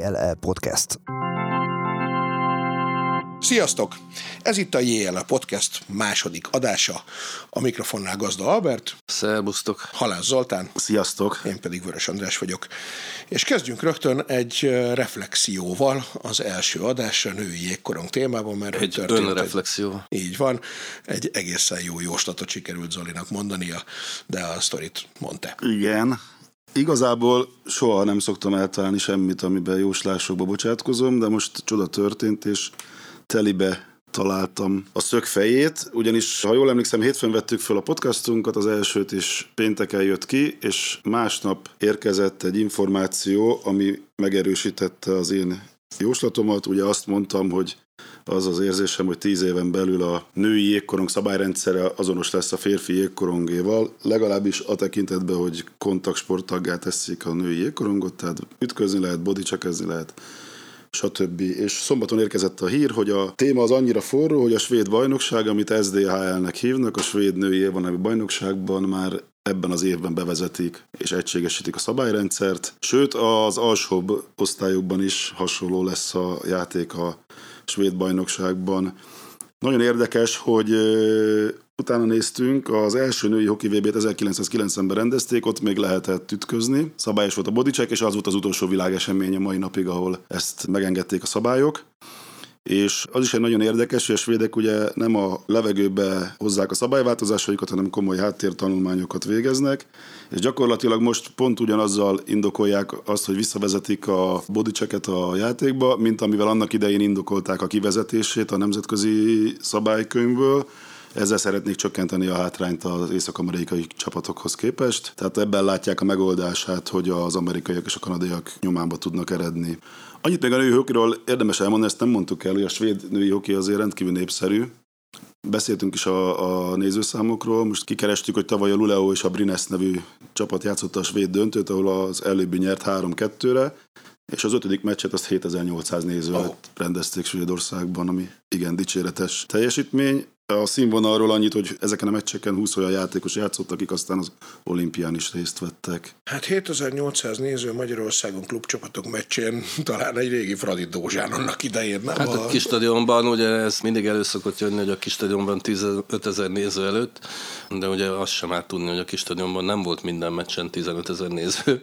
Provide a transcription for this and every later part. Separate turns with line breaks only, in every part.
JLE Podcast.
Sziasztok! Ez itt a JLE Podcast második adása. A mikrofonnál Gazda Albert.
Szerbusztok.
Halász Zoltán.
Sziasztok!
Én pedig Vörös András vagyok. És kezdjünk rögtön egy reflexióval az első adásra női jégkorong témában, mert
egy
történt
önreflexió.
Egy, így van. Egy egészen jó jóslatot sikerült Zolinak mondania, de a sztorit mondta.
Igen. Igazából soha nem szoktam eltalálni semmit, amiben jóslásokba bocsátkozom, de most csoda történt, és telibe találtam a szögfejét, ugyanis, ha jól emlékszem, hétfőn vettük fel a podcastunkat, az elsőt is pénteken jött ki, és másnap érkezett egy információ, ami megerősítette az én jóslatomat. Ugye azt mondtam, hogy az az érzésem, hogy tíz éven belül a női jégkorong szabályrendszere azonos lesz a férfi jégkorongéval, legalábbis a tekintetben, hogy kontaktsporttaggá teszik a női jégkorongot, tehát ütközni lehet, bodycheckezni lehet, stb. És szombaton érkezett a hír, hogy a téma az annyira forró, hogy a svéd bajnokság, amit SDHL-nek hívnak, a svéd női évvonalú bajnokságban már ebben az évben bevezetik és egységesítik a szabályrendszert. Sőt, az alsóbb osztályokban is hasonló lesz a játék a svéd bajnokságban. Nagyon érdekes, hogy utána néztünk, az első női hoki vb t 1990-ben rendezték, ott még lehetett ütközni. Szabályos volt a bodycheck, és az volt az utolsó világesemény a mai napig, ahol ezt megengedték a szabályok. És az is egy nagyon érdekes, hogy a svédek ugye nem a levegőbe hozzák a szabályváltozásaikat, hanem komoly háttértanulmányokat végeznek, és gyakorlatilag most pont ugyanazzal indokolják azt, hogy visszavezetik a bodychecket a játékba, mint amivel annak idején indokolták a kivezetését a nemzetközi szabálykönyvből, ezzel szeretnék csökkenteni a hátrányt az észak-amerikai csapatokhoz képest. Tehát ebben látják a megoldását, hogy az amerikaiak és a kanadaiak nyomába tudnak eredni. Annyit még a női hokiról érdemes elmondani, ezt nem mondtuk el, hogy a svéd női hoki azért rendkívül népszerű. Beszéltünk is a, a nézőszámokról, most kikerestük, hogy tavaly a Luleo és a Brines nevű csapat játszotta a svéd döntőt, ahol az előbbi nyert 3-2-re, és az ötödik meccset azt 7800 néző oh. rendezték Svédországban, ami igen dicséretes teljesítmény. A színvonalról annyit, hogy ezeken a meccseken 20 olyan játékos játszott, akik aztán az olimpián is részt vettek.
Hát 7800 néző Magyarországon klubcsapatok meccsén talán egy régi Fradi Dózsán annak idején, nem?
Hát a, a kis stadionban ugye ez mindig elő szokott jönni, hogy a kis stadionban 15 ezer néző előtt, de ugye azt sem át tudni, hogy a kis stadionban nem volt minden meccsen 15 ezer néző,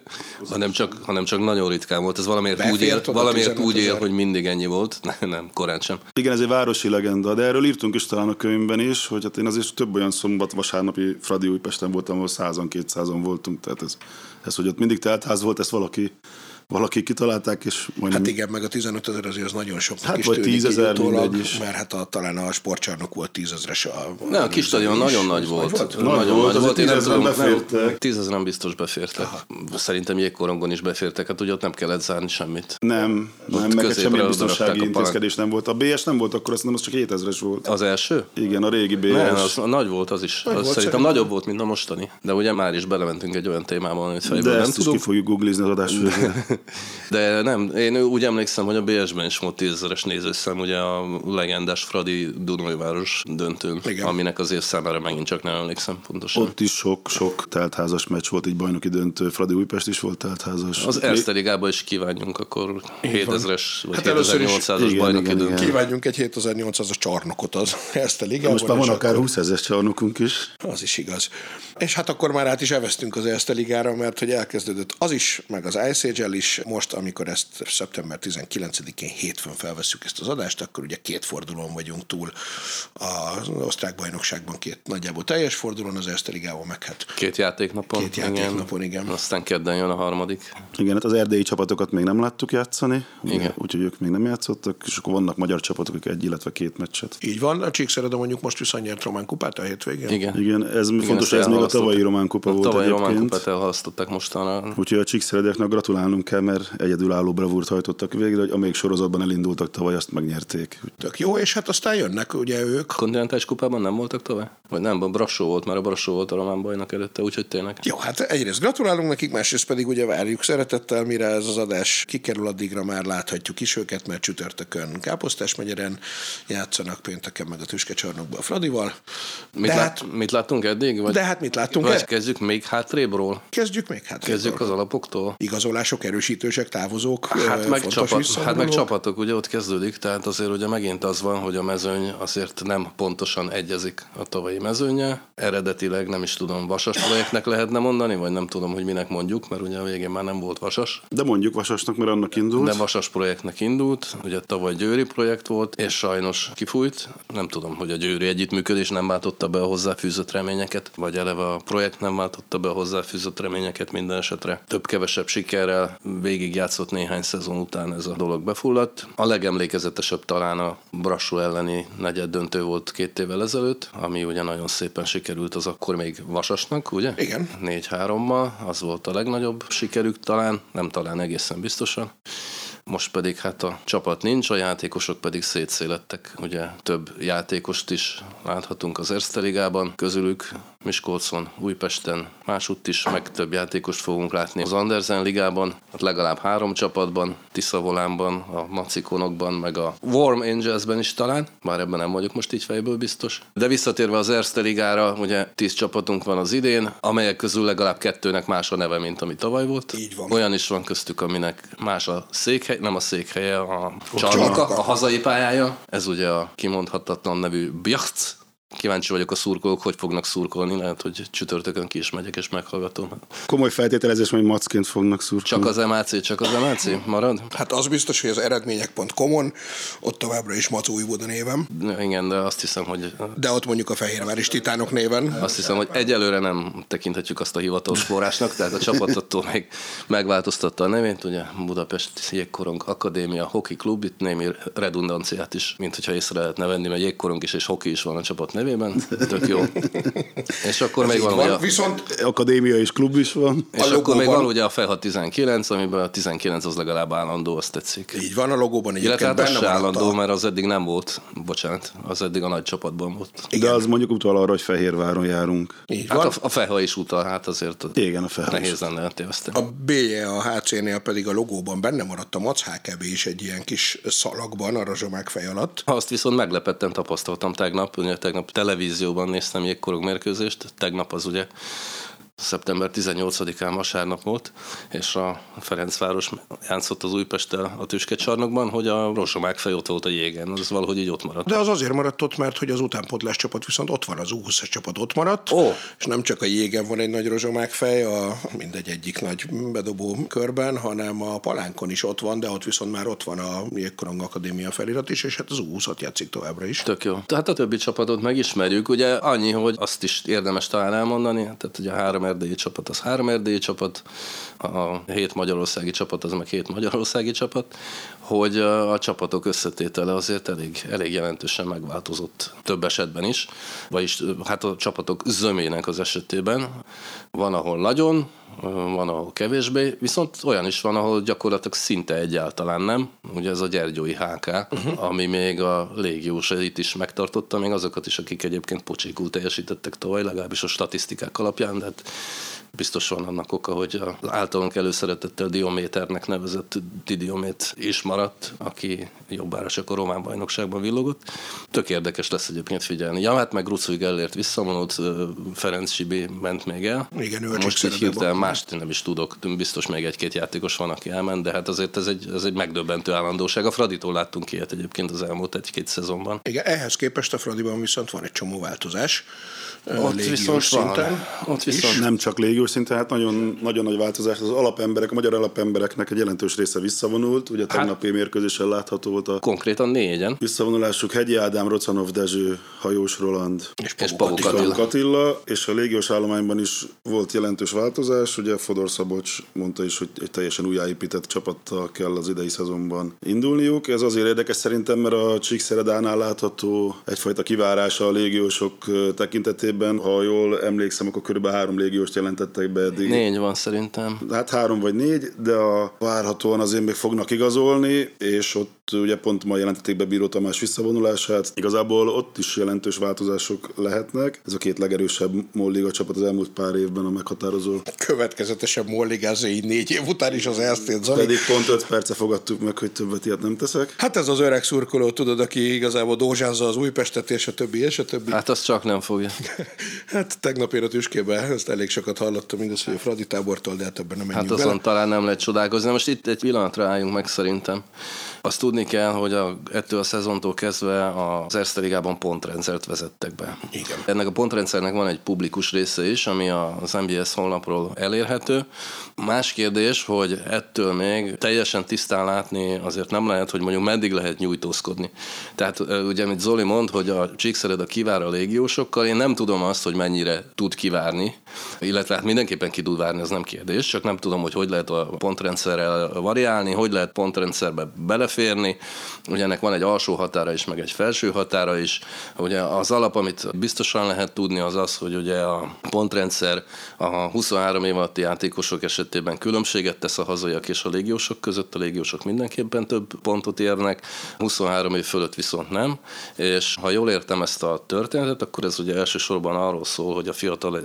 hanem csak, hanem csak nagyon ritkán volt. Ez valamiért Befért úgy él, valamiért úgy él, hogy mindig ennyi volt, nem, nem, korán sem.
Igen, ez egy városi legenda, de erről írtunk is talán a könyv könyvben is, hogy hát én azért több olyan szombat, vasárnapi Fradi Újpesten voltam, ahol százan, kétszázan voltunk, tehát ez, ez, hogy ott mindig teltház volt, ezt valaki valaki kitalálták, és
majdnem... Hát igen, meg a 15 ezer azért az nagyon sok.
Hát vagy 10 ezer is.
Mert hát a, talán a sportcsarnok volt 10 ezeres. A,
ne, a kis stadion nagyon nagy volt.
volt. Nagy volt, nagy volt. Én nem tudom, befértek.
10 ezeren biztos befértek. Aha. Szerintem jégkorongon is befértek, hát ugye ott nem kellett zárni semmit.
Nem, ott nem, meg semmilyen biztonsági intézkedés nem volt. A BS nem volt akkor, azt nem, az csak 7000-es volt.
Az első?
Igen, a régi BS.
Nem, az, nagy volt az is. Nagy az volt szerintem nagyobb volt, mint a mostani. De ugye már is belementünk egy olyan témában, amit fejből
nem
tudunk.
ki fogjuk googlizni az adás
De nem, én úgy emlékszem, hogy a BS-ben is volt tízezeres nézőszám, ugye a legendás Fradi Dunajváros döntőn, Igen. aminek azért számára megint csak nem emlékszem pontosan.
Ott is sok, sok teltházas meccs volt, egy bajnoki döntő, Fradi Újpest is volt teltházas.
Az Erste Ligába is kívánjunk akkor 7000-es vagy hát 7800-as bajnoki
igen, döntő. Kívánjunk egy 7800-as csarnokot az Erste.
Most már van akár 20 ezer csarnokunk is.
Az is igaz. És hát akkor már át is evesztünk az Erste Ligára, mert hogy elkezdődött az is, meg az Ice Age-el is, most, amikor ezt szeptember 19-én hétfőn felveszük ezt az adást, akkor ugye két fordulón vagyunk túl az osztrák bajnokságban, két nagyjából teljes fordulón, az Erste Ligában meg hát
Két játéknapon.
Két játéknapon, igen. igen.
Aztán kedden jön a harmadik.
Igen, hát az erdélyi csapatokat még nem láttuk játszani, igen. úgyhogy ők még nem játszottak, és akkor vannak magyar csapatok, akik egy, illetve két meccset.
Így van, a Csíkszereda mondjuk most visszanyert Román kupát a hétvégén.
Igen.
Igen, ez igen, fontos, ez még a tavalyi Román kupa a volt
tavalyi Román kupát elhalasztották mostanra.
Úgyhogy a Csíkszeredeknek gratulálnunk kell, mert egyedülálló bravúrt hajtottak végre, hogy amelyik sorozatban elindultak tavaly, azt megnyerték.
Tök jó, és hát aztán jönnek ugye ők.
Kontinentális kupában nem voltak tavaly? Vagy nem, a Brassó volt, mert a Brassó volt a román bajnak előtte, úgyhogy tényleg.
Jó, hát egyrészt gratulálunk nekik, másrészt pedig ugye várjuk szeretettel, mire ez az adás kikerül, addigra már láthatjuk is őket, mert csütörtökön Káposztás megyeren játszanak, pénteken meg a Tüskecsarnokban a Fradival.
Mit, lát, hát, mit láttunk eddig?
Vagy, de hát mit láttunk?
Vagy kezdjük még hátrébről?
Kezdjük még hátrébről.
Kezdjük az alapoktól.
Igazolások, erősítések erősítősek, távozók,
Hát meg, csapat, hát meg csapatok, ugye ott kezdődik, tehát azért ugye megint az van, hogy a mezőny azért nem pontosan egyezik a tavalyi mezőnye. Eredetileg nem is tudom, vasas projektnek lehetne mondani, vagy nem tudom, hogy minek mondjuk, mert ugye a végén már nem volt vasas.
De mondjuk Vasasnak, mert annak indult.
De vasas projektnek indult, ugye tavaly Győri projekt volt, és sajnos kifújt. Nem tudom, hogy a Győri együttműködés nem váltotta be a hozzáfűzött reményeket, vagy eleve a projekt nem váltotta be a hozzáfűzött reményeket minden esetre. Több-kevesebb sikerrel végigjátszott néhány szezon után ez a dolog befulladt. A legemlékezetesebb talán a Brassó elleni negyed döntő volt két évvel ezelőtt, ami ugye nagyon szépen sikerült az akkor még Vasasnak, ugye?
Igen.
4-3-mal, az volt a legnagyobb sikerük talán, nem talán egészen biztosan. Most pedig hát a csapat nincs, a játékosok pedig szétszélettek. Ugye több játékost is láthatunk az Erste Ligában, közülük Miskolcon, Újpesten, másutt is, meg több játékost fogunk látni az Andersen Ligában, hát legalább három csapatban, Tiszavolánban, a Macikonokban, meg a Warm Angelsben is talán, bár ebben nem vagyok most így fejből biztos. De visszatérve az Erste Ligára, ugye tíz csapatunk van az idén, amelyek közül legalább kettőnek más a neve, mint ami tavaly volt.
Így van.
Olyan is van köztük, aminek más a székhely, nem a székhelye, a csarnoka, a hazai pályája. Ez ugye a kimondhatatlan nevű Bjacht. Kíváncsi vagyok a szurkolók, hogy fognak szurkolni. Lehet, hogy csütörtökön ki is megyek és meghallgatom.
Komoly feltételezés, hogy macként fognak szurkolni.
Csak az MAC, csak az MAC marad?
Hát az biztos, hogy az eredmények.com-on ott továbbra is Mac Újvoda névem,
Igen, de azt hiszem, hogy
de ott mondjuk a Fehérváris Titánok néven.
azt hiszem, hogy egyelőre nem tekinthetjük azt a hivatalos forrásnak, tehát a csapat attól még megváltoztatta a nevét, ugye Budapest Jégkorong Akadémia Hoki Klub, itt némi redundanciát is, mint hogyha észre lehetne venni, mert jégkorong is és hoki is van a csapat nevében, tök jó. És akkor még van, ugye
van.
a
Viszont
Akadémia és klub is van.
És
A
akkor még van ugye a Felha 19, amiben a 19 az legalább állandó, azt tetszik.
így van, a logóban
Illetve
egyébként
hát az
benne maradt
állandó,
a...
mert az eddig nem volt, bocsánat, az eddig a nagy csapatban volt.
De az mondjuk utal arra, hogy Fehérváron járunk.
Így
Hát
van.
a, a Felha is utal, hát azért
Igen, a Fehérváron.
nehéz lenne eltéveszteni.
A B-je a HC-nél pedig a logóban benne maradt a Mac is egy ilyen kis szalagban a rozsomák fej alatt.
Azt viszont meglepetten tapasztaltam tegnap, ugye tegnap televízióban néztem jégkorong mérkőzést, tegnap az ugye szeptember 18-án vasárnap volt, és a Ferencváros játszott az Újpesttel a tüskecsarnokban, hogy a rozsomák fej ott volt a jégen, az valahogy így ott maradt.
De az azért maradt ott, mert hogy az utánpótlás csapat viszont ott van, az U20-as csapat ott maradt,
Ó.
és nem csak a jégen van egy nagy rozsomák fej, a mindegy egyik nagy bedobó körben, hanem a palánkon is ott van, de ott viszont már ott van a Jégkorong Akadémia felirat is, és hát az U20-at játszik továbbra is.
Tök jó. Tehát a többi csapatot megismerjük, ugye annyi, hogy azt is érdemes talán elmondani, tehát ugye a három erdélyi csapat az három erdélyi csapat, a hét magyarországi csapat az meg hét magyarországi csapat, hogy a, csapatok összetétele azért elég, elég jelentősen megváltozott több esetben is, vagyis hát a csapatok zömének az esetében van, ahol nagyon, van, ahol kevésbé, viszont olyan is van, ahol gyakorlatilag szinte egyáltalán nem. Ugye ez a Gyergyói HK, uh-huh. ami még a légiósait is megtartotta, még azokat is, akik egyébként pocsékul teljesítettek tavaly, legalábbis a statisztikák alapján, de hát biztos van annak oka, hogy az általunk előszeretettel Diométernek nevezett Didiomét is maradt, aki jobbára csak a román bajnokságban villogott. Tök érdekes lesz egyébként figyelni. Ja, hát meg Rucui Gellért visszavonult, Ferenc Sibi ment még el.
Igen, ő
Most így hirtelen mást nem is tudok, biztos még egy-két játékos van, aki elment, de hát azért ez egy, ez egy megdöbbentő állandóság. A Fraditól láttunk ilyet egyébként az elmúlt egy-két szezonban.
Igen, ehhez képest a Fradiban viszont van egy csomó változás.
Ott viszont van.
szinten.
Ott viszont
Nem csak légiós szinten, hát nagyon, nagyon nagy változás. Az alapemberek, a magyar alapembereknek egy jelentős része visszavonult. Ugye tegnapi mérkőzésen látható volt a
konkrétan négyen.
visszavonulásuk. Hegyi Ádám, Rocanov Dezső, Hajós Roland,
És,
És
Pavuk Attila.
Attila.
És a légiós állományban is volt jelentős változás. Ugye Fodor Szabocs mondta is, hogy egy teljesen újjáépített csapattal kell az idei szezonban indulniuk. Ez azért érdekes szerintem, mert a Csíkszeredánál látható egyfajta kivárása a légiósok ö, tekintetében. Ha jól emlékszem, akkor körülbelül három légióst jelentettek be eddig.
Négy van szerintem.
Hát három vagy négy, de a várhatóan azért még fognak igazolni, és ott ugye pont ma jelentették be Bíró Tamás visszavonulását. Igazából ott is jelentős változások lehetnek. Ez a két legerősebb molliga csapat az elmúlt pár évben a meghatározó.
Következetesen molligázza így négy év után is az Erztét Zoli.
Pedig pont öt perce fogadtuk meg, hogy többet ilyet nem teszek.
Hát ez az öreg szurkoló, tudod, aki igazából dózsázza az Újpestet, és a többi, és a többi.
Hát azt csak nem fogja.
hát tegnap én a tüskébe, ezt elég sokat hallottam, igaz, hogy a Fradi tábortól, de hát ebben nem
Hát
bele.
azon talán nem lehet csodálkozni. Most itt egy pillanatra álljunk meg szerintem. Azt tudni kell, hogy a, ettől a szezontól kezdve az Erste Ligában pontrendszert vezettek be.
Igen.
Ennek a pontrendszernek van egy publikus része is, ami az MBS honlapról elérhető. Más kérdés, hogy ettől még teljesen tisztán látni azért nem lehet, hogy mondjuk meddig lehet nyújtózkodni. Tehát ugye, amit Zoli mond, hogy a Csíkszered a kivár a légiósokkal, én nem tudom azt, hogy mennyire tud kivárni, illetve hát mindenképpen ki tud várni, ez nem kérdés, csak nem tudom, hogy hogy lehet a pontrendszerrel variálni, hogy lehet pontrendszerbe beleférni. Ugye ennek van egy alsó határa is, meg egy felső határa is. Ugye az alap, amit biztosan lehet tudni, az az, hogy ugye a pontrendszer a 23 év alatti játékosok esetében különbséget tesz a hazaiak és a légiósok között. A légiósok mindenképpen több pontot érnek, 23 év fölött viszont nem. És ha jól értem ezt a történetet, akkor ez ugye elsősorban arról szól, hogy a fiatal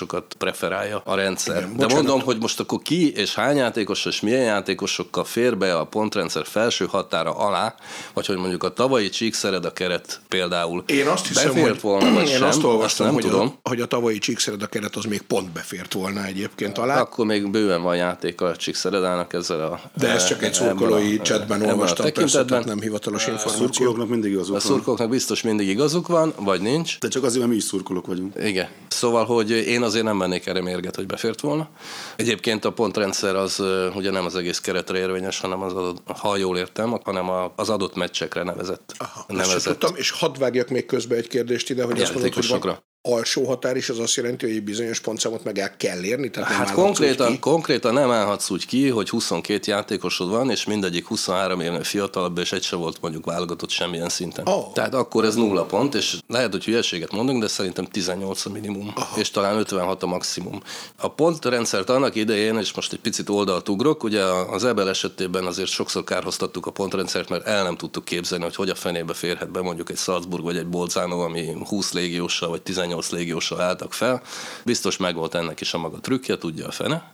játékosokat preferálja a rendszer.
Igen,
De
bocsánat.
mondom, hogy most akkor ki és hány játékos és milyen játékosokkal fér be a pontrendszer felső határa alá, vagy hogy mondjuk a tavalyi Csíkszered a keret például
Én azt hiszem,
befért
hogy
volna, vagy
én
sem,
azt olvastam,
nem
hogy,
tudom.
A, hogy a tavalyi Csíkszered a keret az még pont befért volna egyébként alá.
Akkor még bőven van játék a Csíkszeredának ezzel a...
De ezt csak egy
ebben
szurkolói
a- a
olvastam, persze,
tekintetben.
tehát nem hivatalos
A
információ.
szurkolóknak mindig
A
igazuk van.
szurkolóknak biztos mindig igazuk van, vagy nincs.
De csak azért, mert mi is szurkolók vagyunk.
Igen. Szóval, hogy én azért nem mennék erre mérget, hogy befért volna. Egyébként a pontrendszer az ugye nem az egész keretre érvényes, hanem az adott, ha jól értem, hanem az adott meccsekre nevezett.
Aha,
nevezett
tudtam, és hadd vágjak még közbe egy kérdést ide, hogy azt mondod, hogy van. Alsó határ is, az azt jelenti, hogy egy bizonyos pontszámot meg el kell érni? Tehát nem
Hát
úgy
konkrétan,
ki?
konkrétan nem állhatsz úgy ki, hogy 22 játékosod van, és mindegyik 23 évnél fiatalabb, és egy se volt mondjuk válogatott semmilyen szinten.
Ó.
Tehát akkor ez nulla pont, és lehet, hogy hülyeséget mondunk, de szerintem 18 a minimum, Aha. és talán 56 a maximum. A pontrendszert annak idején, és most egy picit oldalt ugrok, ugye az Ebel esetében azért sokszor kárhoztattuk a pontrendszert, mert el nem tudtuk képzelni, hogy hogy a fenébe férhet be mondjuk egy Salzburg vagy egy Bolzano, ami 20 légióssal vagy 18 légióssal álltak fel. Biztos megvolt ennek is a maga trükkje, tudja a fene.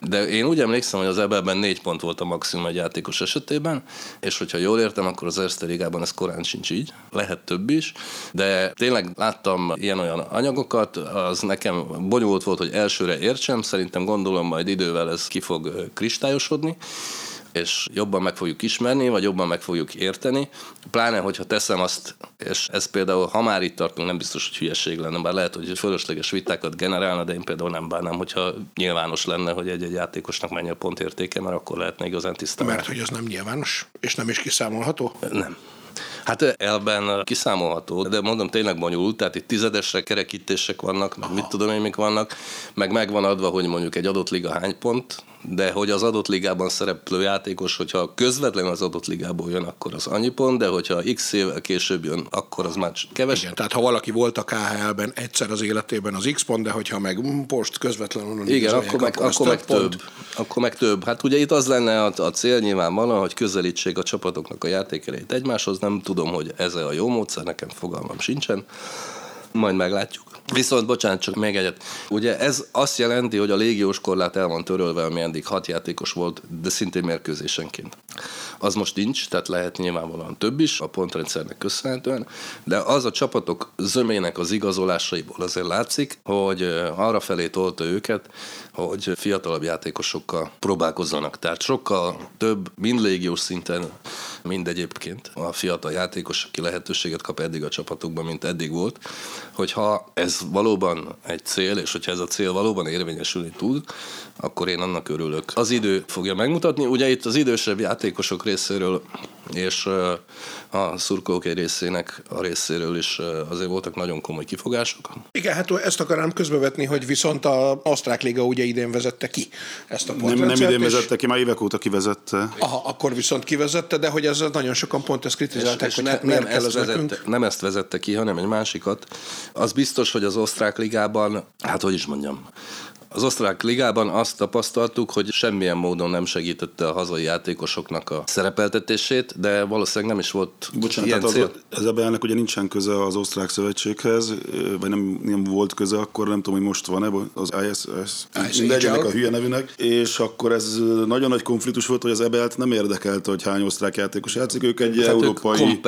De én úgy emlékszem, hogy az Ebelben négy pont volt a maximum egy játékos esetében, és hogyha jól értem, akkor az Erste Ligában ez korán sincs így, lehet több is, de tényleg láttam ilyen-olyan anyagokat, az nekem bonyolult volt, hogy elsőre értsem, szerintem gondolom majd idővel ez ki fog kristályosodni, és jobban meg fogjuk ismerni, vagy jobban meg fogjuk érteni. Pláne, hogyha teszem azt, és ez például, ha már itt tartunk, nem biztos, hogy hülyeség lenne, bár lehet, hogy fölösleges vitákat generálna, de én például nem bánnám, hogyha nyilvános lenne, hogy egy-egy játékosnak mennyi a pontértéke, mert akkor lehetne igazán tisztán.
Mert hogy az nem nyilvános, és nem is kiszámolható?
Nem. Hát elben kiszámolható, de mondom tényleg bonyolult, tehát itt tizedesre kerekítések vannak, meg mit tudom én, mik vannak, meg megvan adva, hogy mondjuk egy adott liga hány pont, de hogy az adott ligában szereplő játékos, hogyha közvetlenül az adott ligából jön, akkor az annyi pont, de hogyha x évvel később jön, akkor az már kevesebb.
Igen, tehát ha valaki volt a KHL-ben egyszer az életében az X pont, de hogyha meg most közvetlenül onnan
Igen, akkor meg,
az
akkor meg
pont.
több. Akkor meg több. Hát ugye itt az lenne a, a cél nyilvánvalóan, hogy közelítsék a csapatoknak a játékereit egymáshoz. Nem tudom, hogy ez a jó módszer, nekem fogalmam sincsen. Majd meglátjuk. Viszont, bocsánat, csak még egyet. Ugye ez azt jelenti, hogy a légiós korlát el van törölve, ami eddig hat játékos volt, de szintén mérkőzésenként. Az most nincs, tehát lehet nyilvánvalóan több is a pontrendszernek köszönhetően, de az a csapatok zömének az igazolásaiból azért látszik, hogy arra felé tolta őket, hogy fiatalabb játékosokkal próbálkozzanak. Tehát sokkal több, mind légiós szinten, mind egyébként a fiatal játékos, aki lehetőséget kap eddig a csapatokban, mint eddig volt, hogyha ez valóban egy cél, és hogyha ez a cél valóban érvényesülni tud, akkor én annak örülök. Az idő fogja megmutatni. Ugye itt az idősebb játékosok részéről és a szurkolók egy részének a részéről is azért voltak nagyon komoly kifogások.
Igen, hát ezt akarom közbevetni, hogy viszont a Osztrák Liga ugye idén vezette ki ezt a
Nem, nem
pontrendszert,
idén
és-
vezette ki, már évek óta kivezette.
Aha, akkor viszont kivezette, de hogy ez nagyon sokan pont ezt kritizálták,
És
hogy
ne,
hát
nem, ezt
ez nekünk.
vezette, nem ezt vezette ki, hanem egy másikat. Az biztos, hogy az osztrák ligában, hát hogy is mondjam, Az osztrák ligában azt tapasztaltuk, hogy semmilyen módon nem segítette a hazai játékosoknak a szerepeltetését, de valószínűleg nem is volt
Bocsánat, ilyen tehát cél. Az, az ebben ugye nincsen köze az osztrák szövetséghez, vagy nem, nem volt köze akkor, nem tudom, hogy most van-e, az ISS, legyenek a hülye nevűnek, és akkor ez nagyon nagy konfliktus volt, hogy az ebelt nem érdekelte, hogy hány osztrák játékos játszik, ők egy hát európai,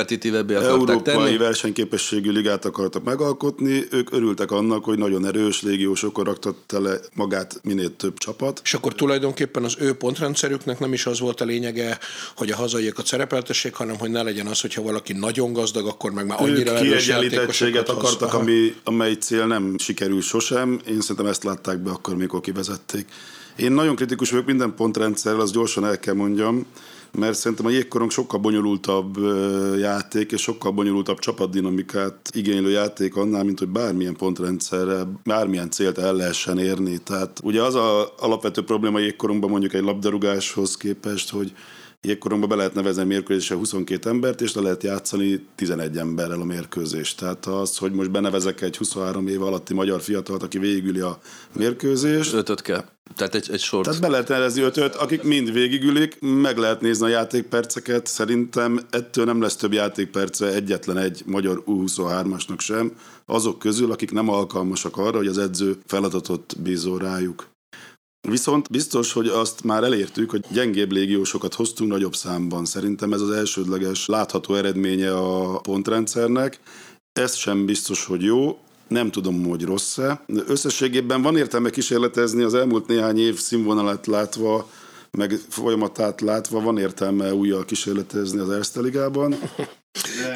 európai tenni. versenyképességű ligát akartak megalkotni, ők örültek annak, hogy nagyon erős légiósokon raktak tele magát minél több csapat.
És akkor tulajdonképpen az ő pontrendszerüknek nem is az volt a lényege, hogy a hazaiakat szerepeltessék, hanem hogy ne legyen az, hogyha valaki nagyon gazdag, akkor meg már annyira ők
kiegyenlítettséget akartak, ami, amely cél nem sikerül sosem. Én szerintem ezt látták be akkor, mikor kivezették. Én nagyon kritikus vagyok minden pontrendszerrel, az gyorsan el kell mondjam mert szerintem a jégkorong sokkal bonyolultabb játék, és sokkal bonyolultabb csapatdinamikát igénylő játék annál, mint hogy bármilyen pontrendszerre, bármilyen célt el lehessen érni. Tehát ugye az a alapvető probléma a jégkorongban mondjuk egy labdarúgáshoz képest, hogy jégkorongban be lehet nevezni mérkőzésre 22 embert, és le lehet játszani 11 emberrel a mérkőzést. Tehát az, hogy most benevezek egy 23 év alatti magyar fiatalt, aki végigüli a mérkőzést.
Ötöt kell. Tehát egy, egy sort.
Tehát be lehet nevezni ötöt, akik mind végigülik, meg lehet nézni a játékperceket. Szerintem ettől nem lesz több játékperce egyetlen egy magyar U23-asnak sem, azok közül, akik nem alkalmasak arra, hogy az edző feladatot bízol rájuk. Viszont biztos, hogy azt már elértük, hogy gyengébb légiósokat hoztunk nagyobb számban. Szerintem ez az elsődleges látható eredménye a pontrendszernek. Ez sem biztos, hogy jó, nem tudom, hogy rossz-e. Összességében van értelme kísérletezni az elmúlt néhány év színvonalát látva, meg folyamatát látva van értelme újjal kísérletezni az Erste Ligában.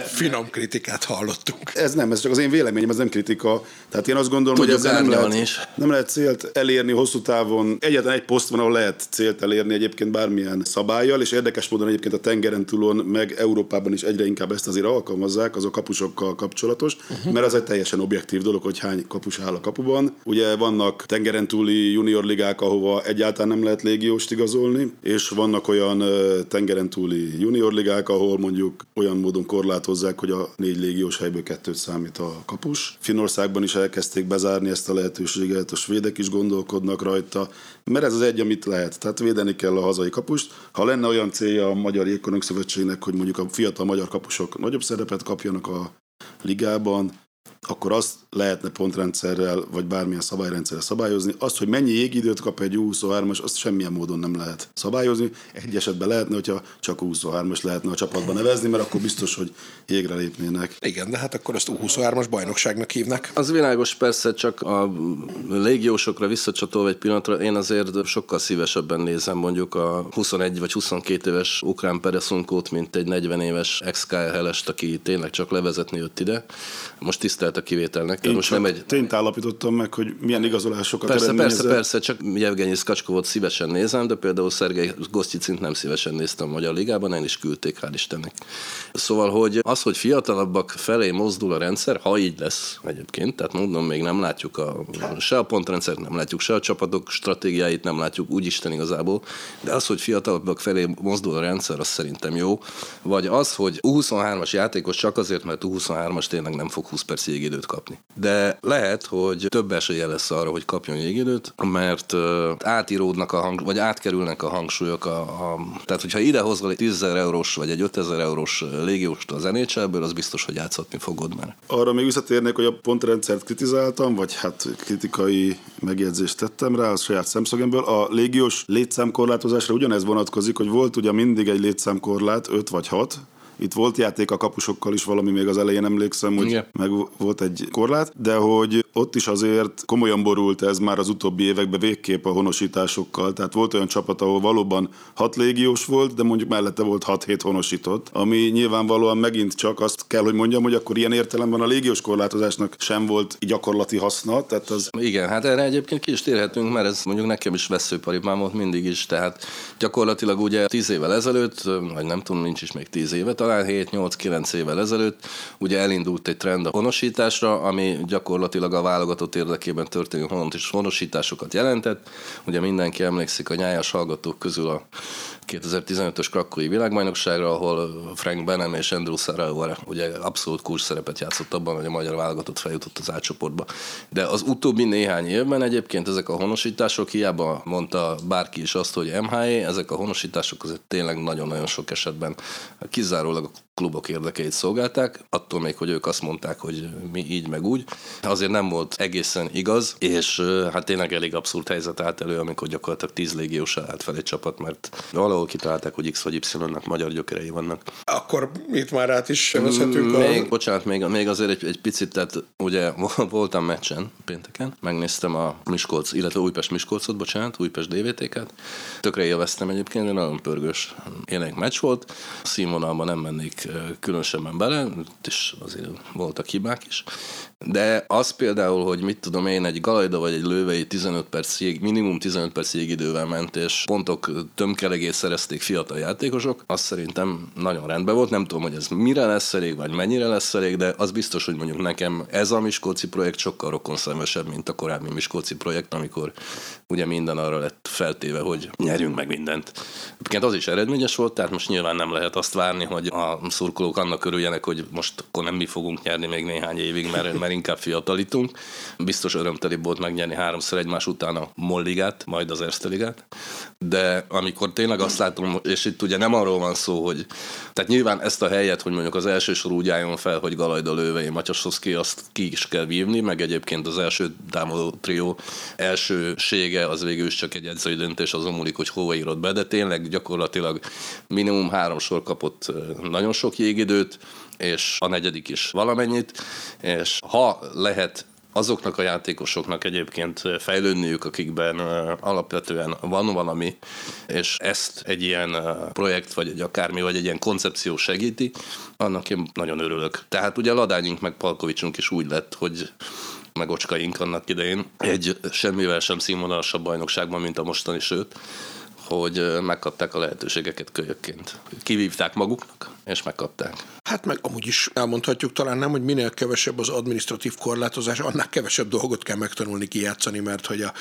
Finom kritikát hallottunk.
Ez nem, ez csak az én véleményem, ez nem kritika. Tehát én azt gondolom, Tudjuk, hogy ezzel nem lehet, is. nem lehet célt elérni hosszú távon. Egyetlen egy poszt van, ahol lehet célt elérni egyébként bármilyen szabályjal, és érdekes módon egyébként a tengeren túlon, meg Európában is egyre inkább ezt azért alkalmazzák, az a kapusokkal kapcsolatos, uh-huh. mert az egy teljesen objektív dolog, hogy hány kapus áll a kapuban. Ugye vannak tengeren túli junior ligák, ahova egyáltalán nem lehet légióst igazolni, és vannak olyan tengeren túli junior ligák, ahol mondjuk olyan módon korlátozzák, hogy a négy légiós helyből kettőt számít a kapus. Finországban is elkezdték bezárni ezt a lehetőséget, a svédek is gondolkodnak rajta, mert ez az egy, amit lehet. Tehát védeni kell a hazai kapust. Ha lenne olyan célja a Magyar Jégkorong Szövetségnek, hogy mondjuk a fiatal magyar kapusok nagyobb szerepet kapjanak a ligában, akkor azt lehetne pontrendszerrel, vagy bármilyen szabályrendszerrel szabályozni. Azt, hogy mennyi jégidőt kap egy U23-as, azt semmilyen módon nem lehet szabályozni. Egy esetben lehetne, hogyha csak U23-as lehetne a csapatba nevezni, mert akkor biztos, hogy jégre lépnének.
Igen, de hát akkor ezt U23-as bajnokságnak hívnak.
Az világos persze, csak a légiósokra visszacsatolva egy pillanatra, én azért sokkal szívesebben nézem mondjuk a 21 vagy 22 éves ukrán Pereszunkót, mint egy 40 éves ex aki tényleg csak levezetni jött ide. Most tisztelt a kivételnek.
Én most nem egy... Tényt állapítottam meg, hogy milyen igazolásokat
Persze, persze, persze, csak Jevgenyi Szkacskovot szívesen nézem, de például Szergei Gosztyicint nem szívesen néztem a Magyar Ligában, el is küldték, hál' Istennek. Szóval, hogy az, hogy fiatalabbak felé mozdul a rendszer, ha így lesz egyébként, tehát mondom, még nem látjuk a, se a pontrendszert, nem látjuk se a csapatok stratégiáit, nem látjuk úgy Isten igazából, de az, hogy fiatalabbak felé mozdul a rendszer, az szerintem jó. Vagy az, hogy U23-as játékos csak azért, mert U23-as tényleg nem fog 20 perc jégidőt kapni. De lehet, hogy több esélye lesz arra, hogy kapjon jégidőt, mert átíródnak a hang, vagy átkerülnek a hangsúlyok. A, a, tehát, hogyha idehozol egy 10 eurós vagy egy 5000 eurós légióst az nhl az biztos, hogy játszhatni fogod már.
Arra még visszatérnék, hogy a pontrendszert kritizáltam, vagy hát kritikai megjegyzést tettem rá a saját szemszögemből. A légiós létszámkorlátozásra ugyanez vonatkozik, hogy volt ugye mindig egy létszámkorlát, 5 vagy 6, itt volt játék a kapusokkal is valami, még az elején emlékszem, hogy Igen. meg volt egy korlát, de hogy ott is azért komolyan borult ez már az utóbbi években végképp a honosításokkal. Tehát volt olyan csapat, ahol valóban hat légiós volt, de mondjuk mellette volt 6-7 honosított, ami nyilvánvalóan megint csak azt kell, hogy mondjam, hogy akkor ilyen értelemben a légiós korlátozásnak sem volt gyakorlati haszna. Tehát az...
Igen, hát erre egyébként ki is térhetünk, mert ez mondjuk nekem is veszőparipám volt mindig is, tehát gyakorlatilag ugye 10 évvel ezelőtt, vagy nem tudom, nincs is még 10 éve, talán 7-8-9 évvel ezelőtt ugye elindult egy trend a honosításra, ami gyakorlatilag a válogatott érdekében történő honosításokat jelentett. Ugye mindenki emlékszik a nyájas hallgatók közül a 2015-ös krakói világbajnokságra, ahol Frank Benem és Andrew Sarraua ugye abszolút kulcs szerepet játszott abban, hogy a magyar válogatott feljutott az átcsoportba. De az utóbbi néhány évben egyébként ezek a honosítások, hiába mondta bárki is azt, hogy MHE, ezek a honosítások azért tényleg nagyon-nagyon sok esetben kizárólag a klubok érdekeit szolgálták, attól még, hogy ők azt mondták, hogy mi így meg úgy. Azért nem volt egészen igaz, és hát tényleg elég abszurd helyzet állt elő, amikor gyakorlatilag 10 légiós állt fel egy csapat, mert valahol kitalálták, hogy X vagy Y-nak magyar gyökerei vannak.
Akkor itt már át is nevezhetünk a...
Még, bocsánat, még, még azért egy, egy picit, tehát ugye voltam meccsen pénteken, megnéztem a Miskolc, illetve Újpest Miskolcot, bocsánat, Újpest DVT-ket. Tökre élveztem egyébként, de nagyon pörgős élénk meccs volt. A színvonalban nem mennék különösebben bele, és azért voltak hibák is. De az például, hogy mit tudom én, egy Galajda vagy egy Lővei 15 perc jég, minimum 15 perc jégidővel ment, és pontok tömkelegét szerezték fiatal játékosok, az szerintem nagyon rendben volt. Nem tudom, hogy ez mire lesz elég, vagy mennyire lesz elég, de az biztos, hogy mondjuk nekem ez a Miskolci projekt sokkal rokonszenvesebb, mint a korábbi Miskolci projekt, amikor ugye minden arra lett feltéve, hogy nyerjünk meg mindent. Egyébként az is eredményes volt, tehát most nyilván nem lehet azt várni, hogy a szurkolók annak örüljenek, hogy most akkor nem mi fogunk nyerni még néhány évig, mert, mert inkább fiatalítunk. Biztos örömteli volt megnyerni háromszor egymás után a Molligát, majd az Erste. De amikor tényleg azt látom, és itt ugye nem arról van szó, hogy tehát nyilván ezt a helyet, hogy mondjuk az első sor úgy álljon fel, hogy Galajda Lővei, Matyasovszki, azt ki is kell vívni, meg egyébként az első támadó trió elsősége az végül is csak egy edzői döntés, azon múlik, hogy hova írod be, de tényleg gyakorlatilag minimum három sor kapott nagyon sok jégidőt, és a negyedik is valamennyit, és ha lehet azoknak a játékosoknak egyébként fejlődniük, akikben alapvetően van valami, és ezt egy ilyen projekt, vagy egy akármi, vagy egy ilyen koncepció segíti, annak én nagyon örülök. Tehát ugye Ladányink meg Palkovicsunk is úgy lett, hogy meg ocskaink annak idején egy semmivel sem színvonalasabb bajnokságban, mint a mostani, sőt, hogy megkapták a lehetőségeket kölyökként. Kivívták maguknak, és megkapták.
Hát meg amúgy is elmondhatjuk talán nem, hogy minél kevesebb az administratív korlátozás, annál kevesebb dolgot kell megtanulni kijátszani, mert hogy a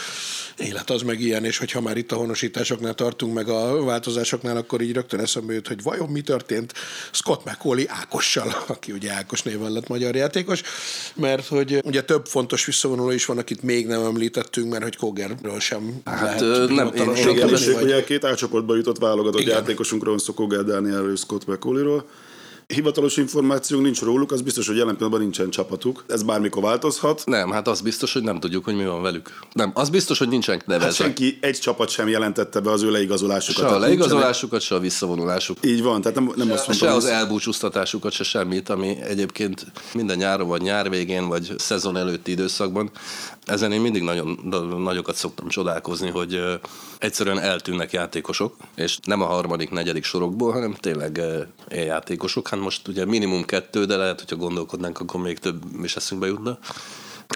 élet az meg ilyen, és hogyha már itt a honosításoknál tartunk, meg a változásoknál, akkor így rögtön eszembe jut, hogy vajon mi történt Scott McCauley Ákossal, aki ugye Ákos néven lett magyar játékos, mert hogy ugye több fontos visszavonuló is van, akit még nem említettünk, mert hogy Kogerről sem
Hát,
lehet
nem, én- én
én,
kevés-
vagy...
Ugye két átcsoportba jutott válogatott
Igen.
játékosunkról van szó, Kogel Dánielről és Scott McCauley-ról. Hivatalos információnk nincs róluk, az biztos, hogy jelen pillanatban nincsen csapatuk. Ez bármikor változhat.
Nem, hát az biztos, hogy nem tudjuk, hogy mi van velük. Nem, az biztos, hogy nincsenek
Hát
nevezve.
senki, egy csapat sem jelentette be az ő leigazolásukat.
Se a leigazolásukat, se a visszavonulásuk.
nincsenek- Így van, tehát nem, nem azt
Se
mondom,
az elbúcsúztatásukat, se semmit, ami egyébként minden nyáron, vagy nyár végén, vagy szezon előtti időszakban. Ezen én mindig nagyon nagyokat szoktam csodálkozni, hogy egyszerűen eltűnnek játékosok, és nem a harmadik, negyedik sorokból, hanem tényleg játékosok. Hát most ugye minimum kettő, de lehet, hogyha gondolkodnánk, akkor még több is eszünkbe jutna.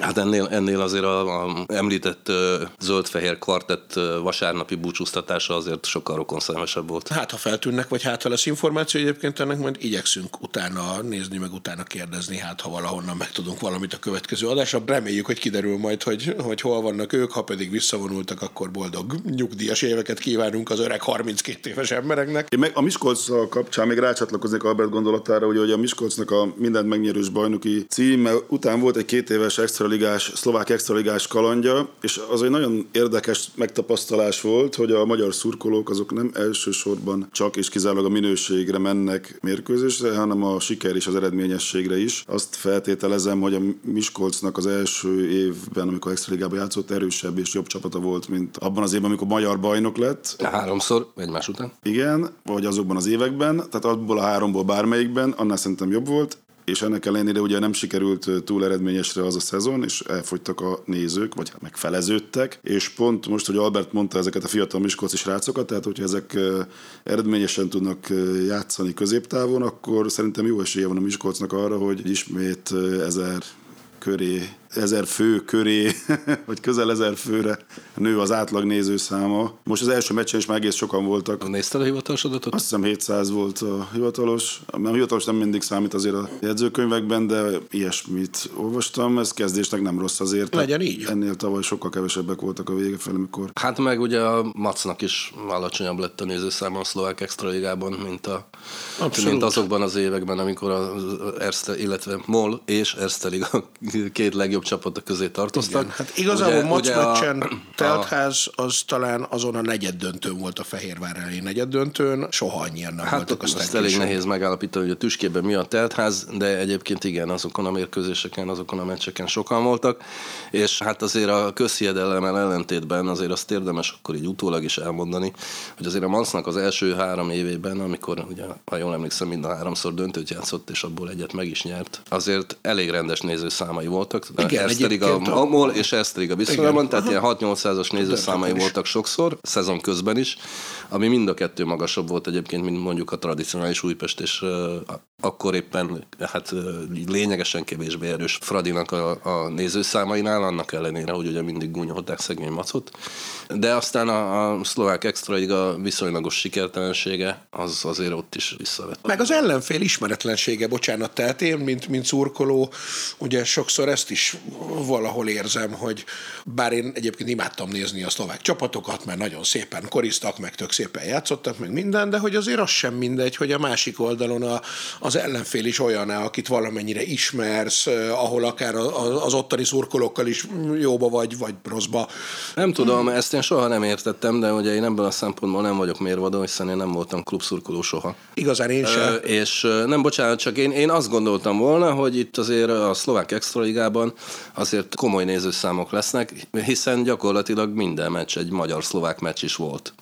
Hát ennél, ennél azért a, a említett ö, zöld-fehér kvartett ö, vasárnapi búcsúztatása azért sokkal rokonszemesebb volt.
Hát, ha feltűnnek, vagy hát, ha lesz információ, egyébként ennek majd igyekszünk utána nézni, meg utána kérdezni, hát ha valahonnan megtudunk valamit a következő adásra. Reméljük, hogy kiderül majd, hogy, hogy hol vannak ők, ha pedig visszavonultak, akkor boldog nyugdíjas éveket kívánunk az öreg 32 éves embereknek.
Én meg a Miskolc kapcsán még rácsatlakoznék Albert gondolatára, ugye, hogy a Miskolcnak a mindent megnyerős bajnoki címe után volt egy két éves extraligás, szlovák extraligás kalandja, és az egy nagyon érdekes megtapasztalás volt, hogy a magyar szurkolók azok nem elsősorban csak és kizárólag a minőségre mennek mérkőzésre, hanem a siker és az eredményességre is. Azt feltételezem, hogy a Miskolcnak az első évben, amikor extraligában játszott, erősebb és jobb csapata volt, mint abban az évben, amikor magyar bajnok lett.
Háromszor egymás után.
Igen, vagy azokban az években, tehát abból a háromból bármelyikben, annál szerintem jobb volt, és ennek ellenére ugye nem sikerült túl eredményesre az a szezon, és elfogytak a nézők, vagy megfeleződtek, és pont most, hogy Albert mondta ezeket a fiatal miskolci srácokat, tehát hogyha ezek eredményesen tudnak játszani középtávon, akkor szerintem jó esélye van a Miskolcnak arra, hogy ismét ezer köré ezer fő köré, vagy közel ezer főre nő az átlag nézőszáma. Most az első meccsen is már egész sokan voltak.
Nézted a hivatalos adatot?
Azt hiszem 700 volt a hivatalos. A hivatalos nem mindig számít azért a jegyzőkönyvekben, de ilyesmit olvastam. Ez kezdésnek nem rossz azért.
Legyen így.
Ennél tavaly sokkal kevesebbek voltak a vége felé, amikor
Hát meg ugye a Macnak is alacsonyabb lett a nézőszáma a szlovák extraligában, mint, a,
Abszolút.
mint azokban az években, amikor az Erste, illetve MOL és Erste Liga két legjobb csapat közé tartoztak.
Igen. Hát igazából
ugye a-
meccsen
a-
teltház az talán azon a negyed döntőn volt a Fehérvár elleni negyed döntőn, soha annyian nem
Hát
voltak aztán
azt elég
később.
nehéz megállapítani, hogy a tüskében mi a teltház, de egyébként igen, azokon a mérkőzéseken, azokon a meccseken sokan voltak, és hát azért a közhiedelemmel ellentétben azért azt érdemes akkor így utólag is elmondani, hogy azért a Mansznak az első három évében, amikor ugye, ha jól emlékszem, mind a háromszor döntőt játszott, és abból egyet meg is nyert, azért elég rendes nézőszámai voltak.
Igen,
Eszteriga,
egyébként a-
a MOL és Eszteriga viszonylatban, tehát
Aha.
ilyen 6-800-as nézőszámai voltak sokszor, szezon közben is, ami mind a kettő magasabb volt egyébként, mint mondjuk a tradicionális Újpest, és akkor éppen hát lényegesen kevésbé erős Fradinak a, a nézőszámainál, annak ellenére, hogy ugye mindig gúnyolták szegény macot. De aztán a, a szlovák extraiga viszonylagos sikertelensége, az azért ott is visszavett.
Meg az ellenfél ismeretlensége, bocsánat, tehát én, mint, mint szurkoló, ugye sokszor ezt is valahol érzem, hogy bár én egyébként imádtam nézni a szlovák csapatokat, mert nagyon szépen koriztak, meg tök szépen játszottak, meg minden, de hogy azért az sem mindegy, hogy a másik oldalon a, az ellenfél is olyan, akit valamennyire ismersz, eh, ahol akár az ottani szurkolókkal is jóba vagy, vagy rosszba.
Nem tudom, ezt én soha nem értettem, de ugye én ebből a szempontból nem vagyok mérvadó, hiszen én nem voltam klubszurkoló soha.
Igazán én sem.
Ö, és nem, bocsánat, csak én, én azt gondoltam volna, hogy itt azért a szlovák extraligában azért komoly nézőszámok lesznek, hiszen gyakorlatilag minden meccs egy magyar-szlovák meccs is volt.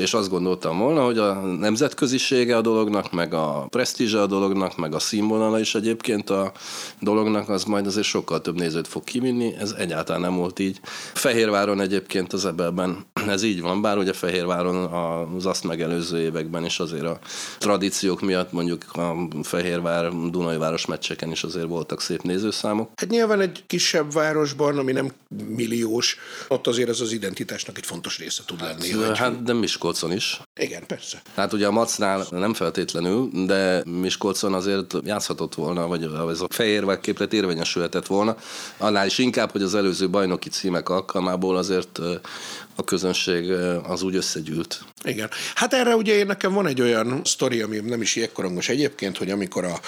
És azt gondoltam volna, hogy a nemzetközisége a dolognak, meg a presztízse a dolognak, meg a színvonala is egyébként a dolognak, az majd azért sokkal több nézőt fog kivinni, ez egyáltalán nem volt így. Fehérváron egyébként az ebben ez így van, bár ugye Fehérváron az azt megelőző években is azért a tradíciók miatt mondjuk a Fehérvár Dunai város meccseken is azért voltak szép nézőszámok.
Hát nyilván egy kisebb városban, ami nem milliós, ott azért ez az identitásnak egy fontos része tud lenni. hogy...
Hát de Miskolcon is.
Igen, persze.
Hát ugye a Macnál nem feltétlenül, de Miskolcon azért játszhatott volna, vagy ez a Fehérvár képlet érvényesülhetett volna. Annál is inkább, hogy az előző bajnoki címek alkalmából azért a közönség az úgy összegyűlt.
Igen. Hát erre ugye én nekem van egy olyan sztori, ami nem is jégkorongos egyébként, hogy amikor a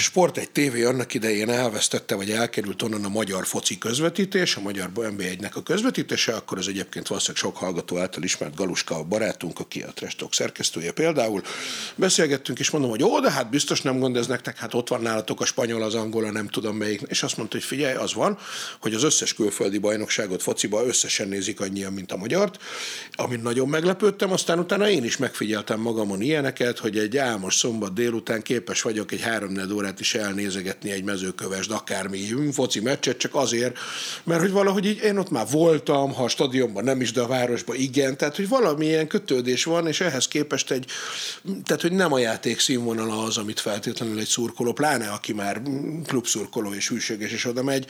Sport egy TV annak idején elvesztette, vagy elkerült onnan a magyar foci közvetítés, a magyar NB1-nek a közvetítése, akkor az egyébként valószínűleg sok hallgató által ismert Galuska a barátunk, aki a Trestok szerkesztője például. Beszélgettünk, és mondom, hogy ó, de hát biztos nem gond ez nektek, hát ott van nálatok a spanyol, az angol, a nem tudom melyik. És azt mondta, hogy figyelj, az van, hogy az összes külföldi bajnokságot fociba összesen nézik annyian, mint a magyart, amin nagyon meglepődtem, aztán utána én is megfigyeltem magamon ilyeneket, hogy egy álmos szombat délután képes vagyok egy három órát is elnézegetni egy mezőkövesd akármi foci meccset, csak azért, mert hogy valahogy így én ott már voltam, ha a stadionban nem is, de a városban igen, tehát hogy valamilyen kötődés van, és ehhez képest egy, tehát hogy nem a játék színvonala az, amit feltétlenül egy szurkoló, pláne aki már klubszurkoló és hűséges és oda megy,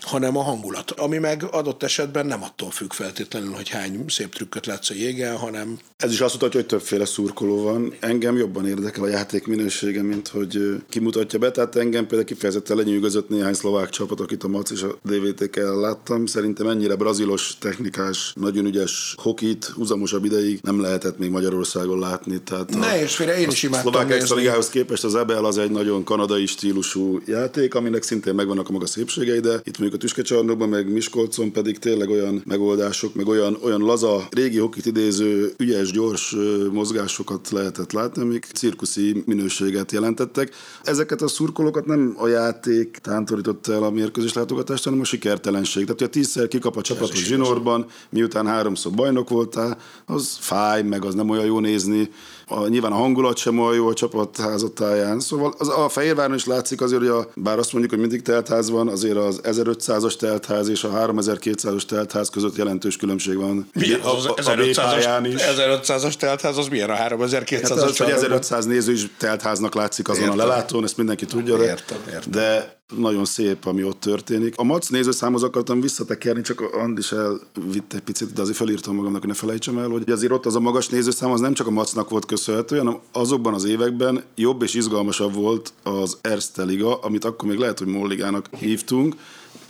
hanem a hangulat, ami meg adott esetben nem attól függ feltétlenül, hogy hány szép trükköt látsz a jégen, hanem
Ez is azt mutatja, hogy többféle szurkoló van. Engem jobban érdekel a játék minősége, mint hogy kimutatja be. Tehát engem például kifejezetten lenyűgözött néhány szlovák csapat, akit a Mac és a DVT-kel láttam. Szerintem ennyire brazilos, technikás, nagyon ügyes hokit uzamosabb ideig nem lehetett még Magyarországon látni. Tehát
Ne és félre, én is imádtam
szlovák
nézni.
extra ligához képest az Ebel az egy nagyon kanadai stílusú játék, aminek szintén megvannak a maga szépségei, de itt mondjuk a tüskecsarnokban, meg Miskolcon pedig tényleg olyan megoldások, meg olyan, olyan laza, régi hokit idéző, ügyes, gyors mozgásokat lehetett látni, amik cirkuszi minőséget jelentettek. Ezeket a szurkolókat nem a játék tántorította el a mérkőzés látogatást, hanem a sikertelenség. Tehát, hogy a tízszer kikap a csapat a
is
zsinórban, miután háromszor bajnok voltál, az fáj, meg az nem olyan jó nézni. A, nyilván a hangulat sem olyan jó a csapat házatáján. Szóval az, a Fehérváron is látszik azért, hogy a, bár azt mondjuk, hogy mindig teltház van, azért az 1500-as teltház és a 3200-as teltház között jelentős különbség van.
Milyen az,
a,
az
a B-pályán
1500-as,
is.
1500-as teltház, az milyen a 3200-as
Hát az, hogy
csarnokban?
1500 néző is teltháznak látszik azon
Értem.
a lelátón, ezt mindenki tudja,
Értem, értem.
de nagyon szép, ami ott történik. A Mac nézőszámhoz akartam visszatekerni, csak Andis elvitt egy picit, de azért felírtam magamnak, hogy ne felejtsem el, hogy azért ott az a magas nézőszám az nem csak a Macnak volt köszönhető, hanem azokban az években jobb és izgalmasabb volt az Erste Liga, amit akkor még lehet, hogy Molligának hívtunk,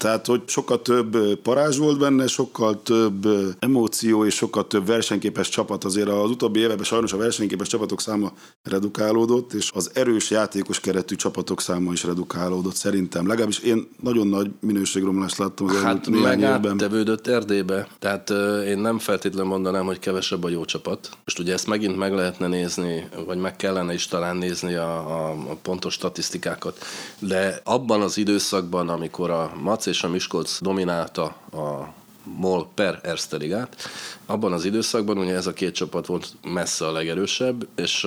tehát, hogy sokkal több parázs volt benne, sokkal több emóció és sokkal több versenyképes csapat. Azért az utóbbi években sajnos a versenyképes csapatok száma redukálódott, és az erős játékos keretű csapatok száma is redukálódott szerintem. Legalábbis én nagyon nagy minőségromlást láttam az
hát megáttevődött Erdélybe. Tehát én nem feltétlenül mondanám, hogy kevesebb a jó csapat. Most ugye ezt megint meg lehetne nézni, vagy meg kellene is talán nézni a, a, a pontos statisztikákat. De abban az időszakban, amikor a Mac és a Miskolc dominálta a MOL per Erste Ligát. Abban az időszakban ugye ez a két csapat volt messze a legerősebb, és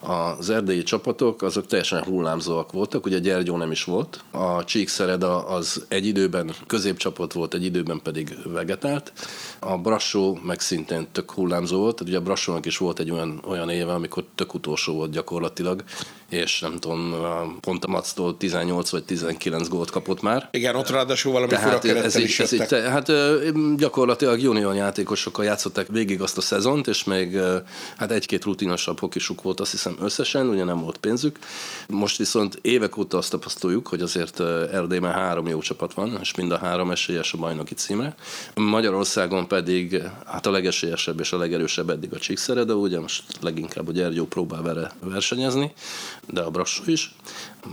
az erdélyi csapatok azok teljesen hullámzóak voltak, ugye Gyergyó nem is volt, a Csíkszereda az egy időben középcsapat volt, egy időben pedig vegetált, a Brassó meg szintén tök hullámzó volt, ugye a Brassónak is volt egy olyan, olyan éve, amikor tök utolsó volt gyakorlatilag, és nem tudom, pont a Mactól 18 vagy 19 gólt kapott már.
Igen, ott ráadásul valami Tehát fura ez, is ez
így, Hát gyakorlatilag junior játékosokkal játszották végig azt a szezont, és még hát egy-két rutinosabb hokisuk volt azt hiszem összesen, ugye nem volt pénzük. Most viszont évek óta azt tapasztaljuk, hogy azért Erdélyben három jó csapat van, és mind a három esélyes a bajnoki címre. Magyarországon pedig hát a legesélyesebb és a legerősebb eddig a Csíkszereda, ugye most leginkább a Gyergyó próbál vele versenyezni, de a Brassó is,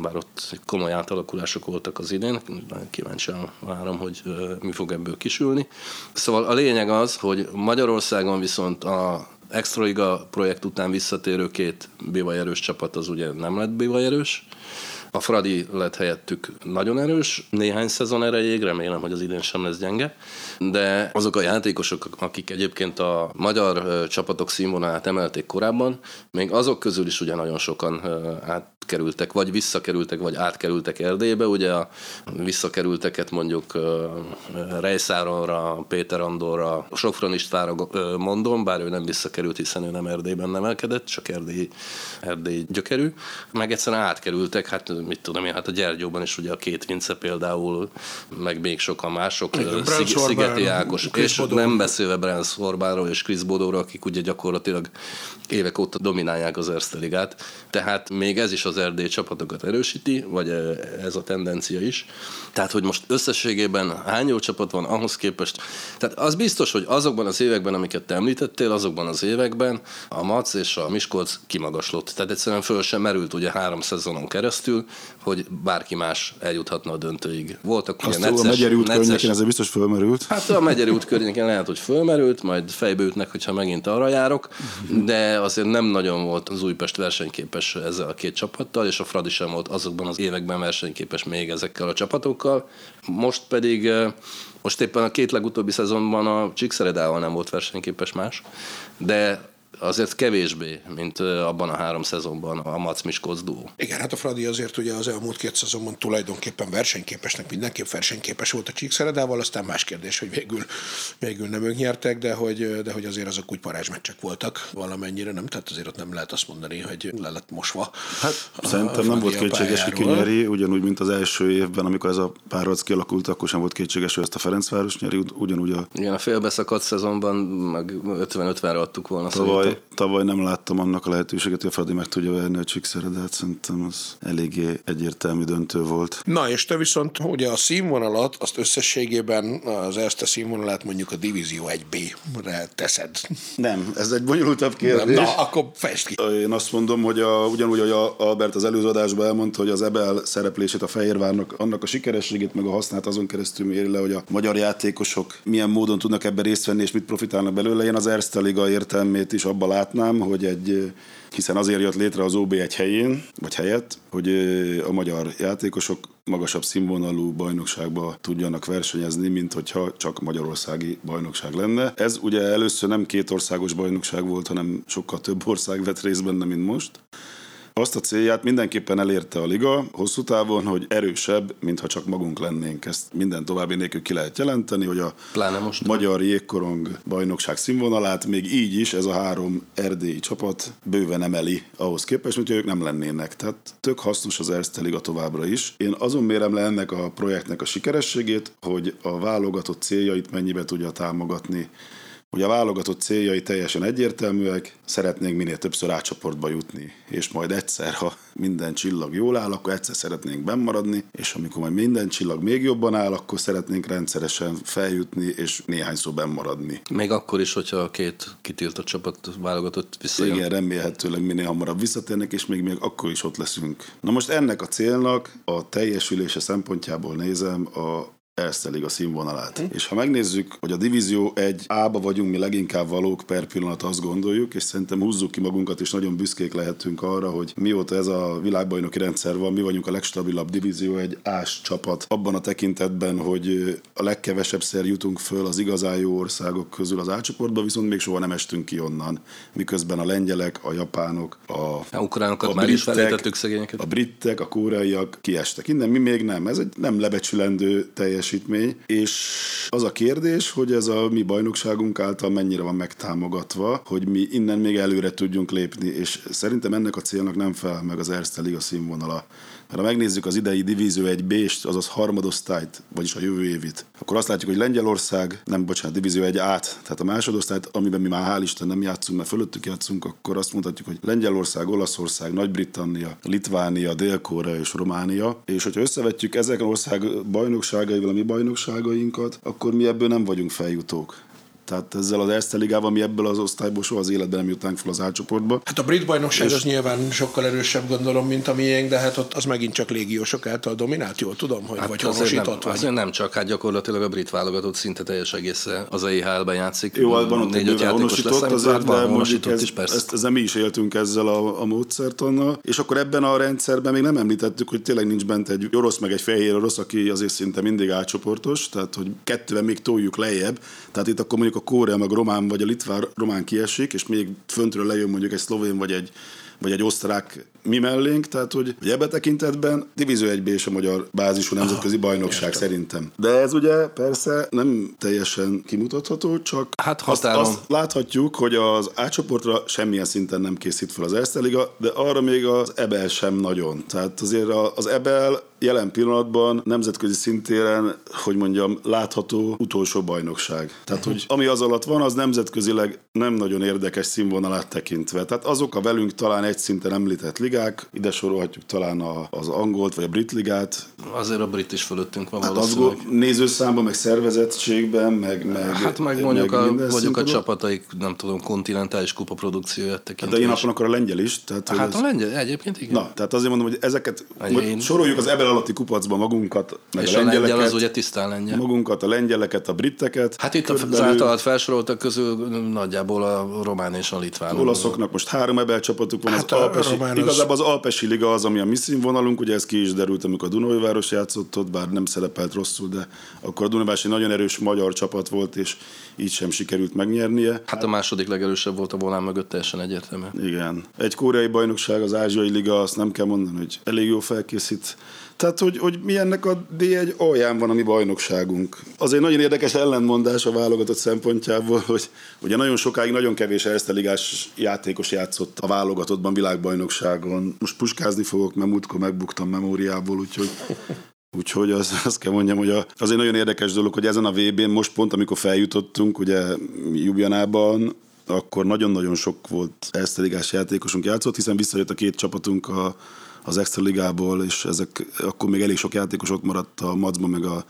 bár ott komoly átalakulások voltak az idén, nagyon kíváncsian várom, hogy mi fog ebből kisülni. Szóval a lényeg az, hogy Magyarországon viszont a Extraliga projekt után visszatérő két bivajerős csapat az ugye nem lett bivajerős, a Fradi lett helyettük nagyon erős, néhány szezon erejéig, remélem, hogy az idén sem lesz gyenge, de azok a játékosok, akik egyébként a magyar csapatok színvonalát emelték korábban, még azok közül is ugye nagyon sokan átkerültek, vagy visszakerültek, vagy átkerültek Erdélybe. Ugye a visszakerülteket mondjuk Rejszáronra, Péter Andorra, Sofron Istvánra mondom, bár ő nem visszakerült, hiszen ő nem Erdélyben nemelkedett, csak Erdély, Erdély gyökerű. Meg egyszerűen átkerültek, hát mit tudom én, hát a Gyergyóban is ugye a két Vince például, meg még sokan mások, Szig, Szigeti Ákos, és Bodó. nem beszélve Brans Orbánról és Chris Bodóról, akik ugye gyakorlatilag évek óta dominálják az Erste Ligát. Tehát még ez is az Erdély csapatokat erősíti, vagy ez a tendencia is. Tehát, hogy most összességében hány jó csapat van ahhoz képest. Tehát az biztos, hogy azokban az években, amiket te említettél, azokban az években a Mac és a Miskolc kimagaslott. Tehát egyszerűen föl sem merült ugye három szezonon keresztül, hogy bárki más eljuthatna a döntőig. Voltak
ugye necces, a Megyeri út necces, környékén ez biztos fölmerült.
Hát a Megyeri út környékén lehet, hogy fölmerült, majd fejbe ütnek, hogyha megint arra járok, de azért nem nagyon volt az Újpest versenyképes ezzel a két csapattal, és a Fradi sem volt azokban az években versenyképes még ezekkel a csapatokkal. Most pedig eh, most éppen a két legutóbbi szezonban a Csíkszeredával nem volt versenyképes más, de azért kevésbé, mint abban a három szezonban a Mac Miskolc duó.
Igen, hát a Fradi azért ugye az elmúlt két szezonban tulajdonképpen versenyképesnek, mindenképp versenyképes volt a Csíkszeredával, aztán más kérdés, hogy végül, végül nem ők nyertek, de hogy, de hogy azért azok úgy parázsmeccsek voltak valamennyire, nem? Tehát azért ott nem lehet azt mondani, hogy le lett mosva.
Hát a, szerintem nem volt kétséges, hogy kinyeri, ugyanúgy, mint az első évben, amikor ez a párharc kialakult, akkor sem volt kétséges, hogy ezt a Ferencváros nyeri, ugyanúgy a...
Igen, a félbeszakadt szezonban meg 50-50-re adtuk volna.
Tavaly tavaly, tavaly nem láttam annak a lehetőséget, hogy a Fradi meg tudja verni a Csíkszeredát, szerintem az eléggé egyértelmű döntő volt.
Na és te viszont ugye a színvonalat, azt összességében az a színvonalát mondjuk a Divízió 1B-re teszed.
Nem, ez egy bonyolultabb kérdés.
Na, akkor fest ki.
Én azt mondom, hogy a, ugyanúgy, hogy a Albert az előző adásban elmondta, hogy az Ebel szereplését a Fehérvárnak, annak a sikerességét, meg a hasznát azon keresztül méri le, hogy a magyar játékosok milyen módon tudnak ebben részt venni, és mit profitálnak belőle. Én az Erste Liga értelmét is abba látnám, hogy egy, hiszen azért jött létre az OB egy helyén, vagy helyett, hogy a magyar játékosok magasabb színvonalú bajnokságba tudjanak versenyezni, mint hogyha csak magyarországi bajnokság lenne. Ez ugye először nem két országos bajnokság volt, hanem sokkal több ország vett részt benne, mint most. Azt a célját mindenképpen elérte a liga hosszú távon, hogy erősebb, mintha csak magunk lennénk. Ezt minden további nélkül ki lehet jelenteni, hogy a
Pláne most.
magyar jégkorong bajnokság színvonalát még így is ez a három erdélyi csapat bőven emeli ahhoz képest, mint ők nem lennének. Tehát tök hasznos az Erste Liga továbbra is. Én azon mérem le ennek a projektnek a sikerességét, hogy a válogatott céljait mennyibe tudja támogatni Ugye a válogatott céljai teljesen egyértelműek, szeretnénk minél többször átcsoportba jutni, és majd egyszer, ha minden csillag jól áll, akkor egyszer szeretnénk bennmaradni, és amikor majd minden csillag még jobban áll, akkor szeretnénk rendszeresen feljutni, és néhányszor bennmaradni.
Még akkor is, hogyha a két kitiltott csapat válogatott visszajön.
Igen, remélhetőleg minél hamarabb visszatérnek, és még, még akkor is ott leszünk. Na most ennek a célnak a teljesülése szempontjából nézem a Erste Liga színvonalát. És ha megnézzük, hogy a Divízió egy A-ba vagyunk mi leginkább valók per pillanat, azt gondoljuk, és szerintem húzzuk ki magunkat, és nagyon büszkék lehetünk arra, hogy mióta ez a világbajnoki rendszer van, mi vagyunk a legstabilabb divízió, egy ás csapat abban a tekintetben, hogy a legkevesebb szer jutunk föl az igazán jó országok közül az átcsoportba, viszont még soha nem estünk ki onnan. Miközben a lengyelek, a japánok, a,
a ukránokat a már britek, is szegényeket.
A britek, a koreaiak kiestek. Innen mi még nem. Ez egy nem lebecsülendő teljes teljesítmény, és az a kérdés, hogy ez a mi bajnokságunk által mennyire van megtámogatva, hogy mi innen még előre tudjunk lépni, és szerintem ennek a célnak nem felel meg az Erste Liga színvonala. Mert ha megnézzük az idei divízió egy b azaz harmadosztályt, vagyis a jövő évit, akkor azt látjuk, hogy Lengyelország, nem bocsánat, divízió egy át, tehát a másodosztályt, amiben mi már hál' Isten nem játszunk, mert fölöttük játszunk, akkor azt mondhatjuk, hogy Lengyelország, Olaszország, Nagy-Britannia, Litvánia, Dél-Korea és Románia, és hogyha összevetjük ezek ország bajnokságaival a mi bajnokságainkat, akkor mi ebből nem vagyunk feljutók. Tehát ezzel az Erste Ligával mi ebből az osztályból soha az életben nem jutnánk fel az átcsoportba.
Hát a brit bajnokság és... az nyilván sokkal erősebb gondolom, mint a miénk, de hát ott az megint csak légiósok által dominált, jól tudom, hogy hát vagy
azért nem, vagy. Azért nem csak, hát gyakorlatilag a brit válogatott szinte teljes egész az EHL-ben játszik.
Jó, hát van ott játékos lesz, azért, de mondjuk ez, is persze. Ezt, ezzel mi is éltünk ezzel a, a módszertannal, és akkor ebben a rendszerben még nem említettük, hogy tényleg nincs bent egy orosz meg egy fehér orosz, aki azért szinte mindig átcsoportos, tehát hogy kettővel még toljuk lejjebb, tehát itt akkor mondjuk a Kórea, meg Román vagy a Litván Román kiesik, és még föntről lejön mondjuk egy szlovén vagy egy, vagy egy osztrák mi mellénk, tehát hogy, hogy ebbe tekintetben Divízió 1B és a magyar bázisú nemzetközi bajnokság értem. szerintem. De ez ugye persze nem teljesen kimutatható, csak
hát
azt, azt láthatjuk, hogy az átcsoportra semmilyen szinten nem készít fel az Erste Liga, de arra még az EBL sem nagyon. Tehát azért az EBL jelen pillanatban nemzetközi szintéren, hogy mondjam, látható utolsó bajnokság. Tehát, hogy ami az alatt van, az nemzetközileg nem nagyon érdekes színvonalát tekintve. Tehát azok a velünk talán egy szinten említett ligák, ide sorolhatjuk talán a, az angolt vagy a brit ligát.
Azért a brit is fölöttünk van
hát valószínűleg. nézőszámban, meg szervezettségben, meg, meg
Hát meg mondjuk meg a, mondjuk a csapataik, nem tudom, kontinentális kupa produkcióját tekintve.
De én akkor a lengyel is.
Tehát, hát ez... a lengyel, egyébként igen.
Na, tehát azért mondom, hogy ezeket én... soroljuk az ebben alatti kupacba magunkat, meg
És
a
lengyeleket. lengyel az ugye tisztán lengyel.
Magunkat, a lengyeleket, a briteket.
Hát itt körülbelül... az általad felsoroltak közül nagyjából a román és a litván.
Olaszoknak most három ebel csapatuk van, hát az Alpesi, igazából az Alpesi Liga az, ami a mi színvonalunk, ugye ez ki is derült, amikor a Dunajváros játszott ott, bár nem szerepelt rosszul, de akkor a Dunajváros egy nagyon erős magyar csapat volt, és így sem sikerült megnyernie.
Hát a második legerősebb volt a volán mögött, teljesen egyértelmű.
Igen. Egy koreai bajnokság, az Ázsiai Liga, azt nem kell mondani, hogy elég jó felkészít tehát, hogy, hogy mi ennek a D1 alján van a mi bajnokságunk. Azért nagyon érdekes ellentmondás a válogatott szempontjából, hogy ugye nagyon sokáig nagyon kevés ligás játékos játszott a válogatottban világbajnokságon. Most puskázni fogok, mert múltkor megbuktam memóriából, úgyhogy Úgyhogy az, azt kell mondjam, hogy az egy nagyon érdekes dolog, hogy ezen a VB-n most pont, amikor feljutottunk, ugye Jubjanában, akkor nagyon-nagyon sok volt ligás játékosunk játszott, hiszen visszajött a két csapatunk a az extra ligából, és ezek akkor még elég sok játékos ott maradt a Macban, meg a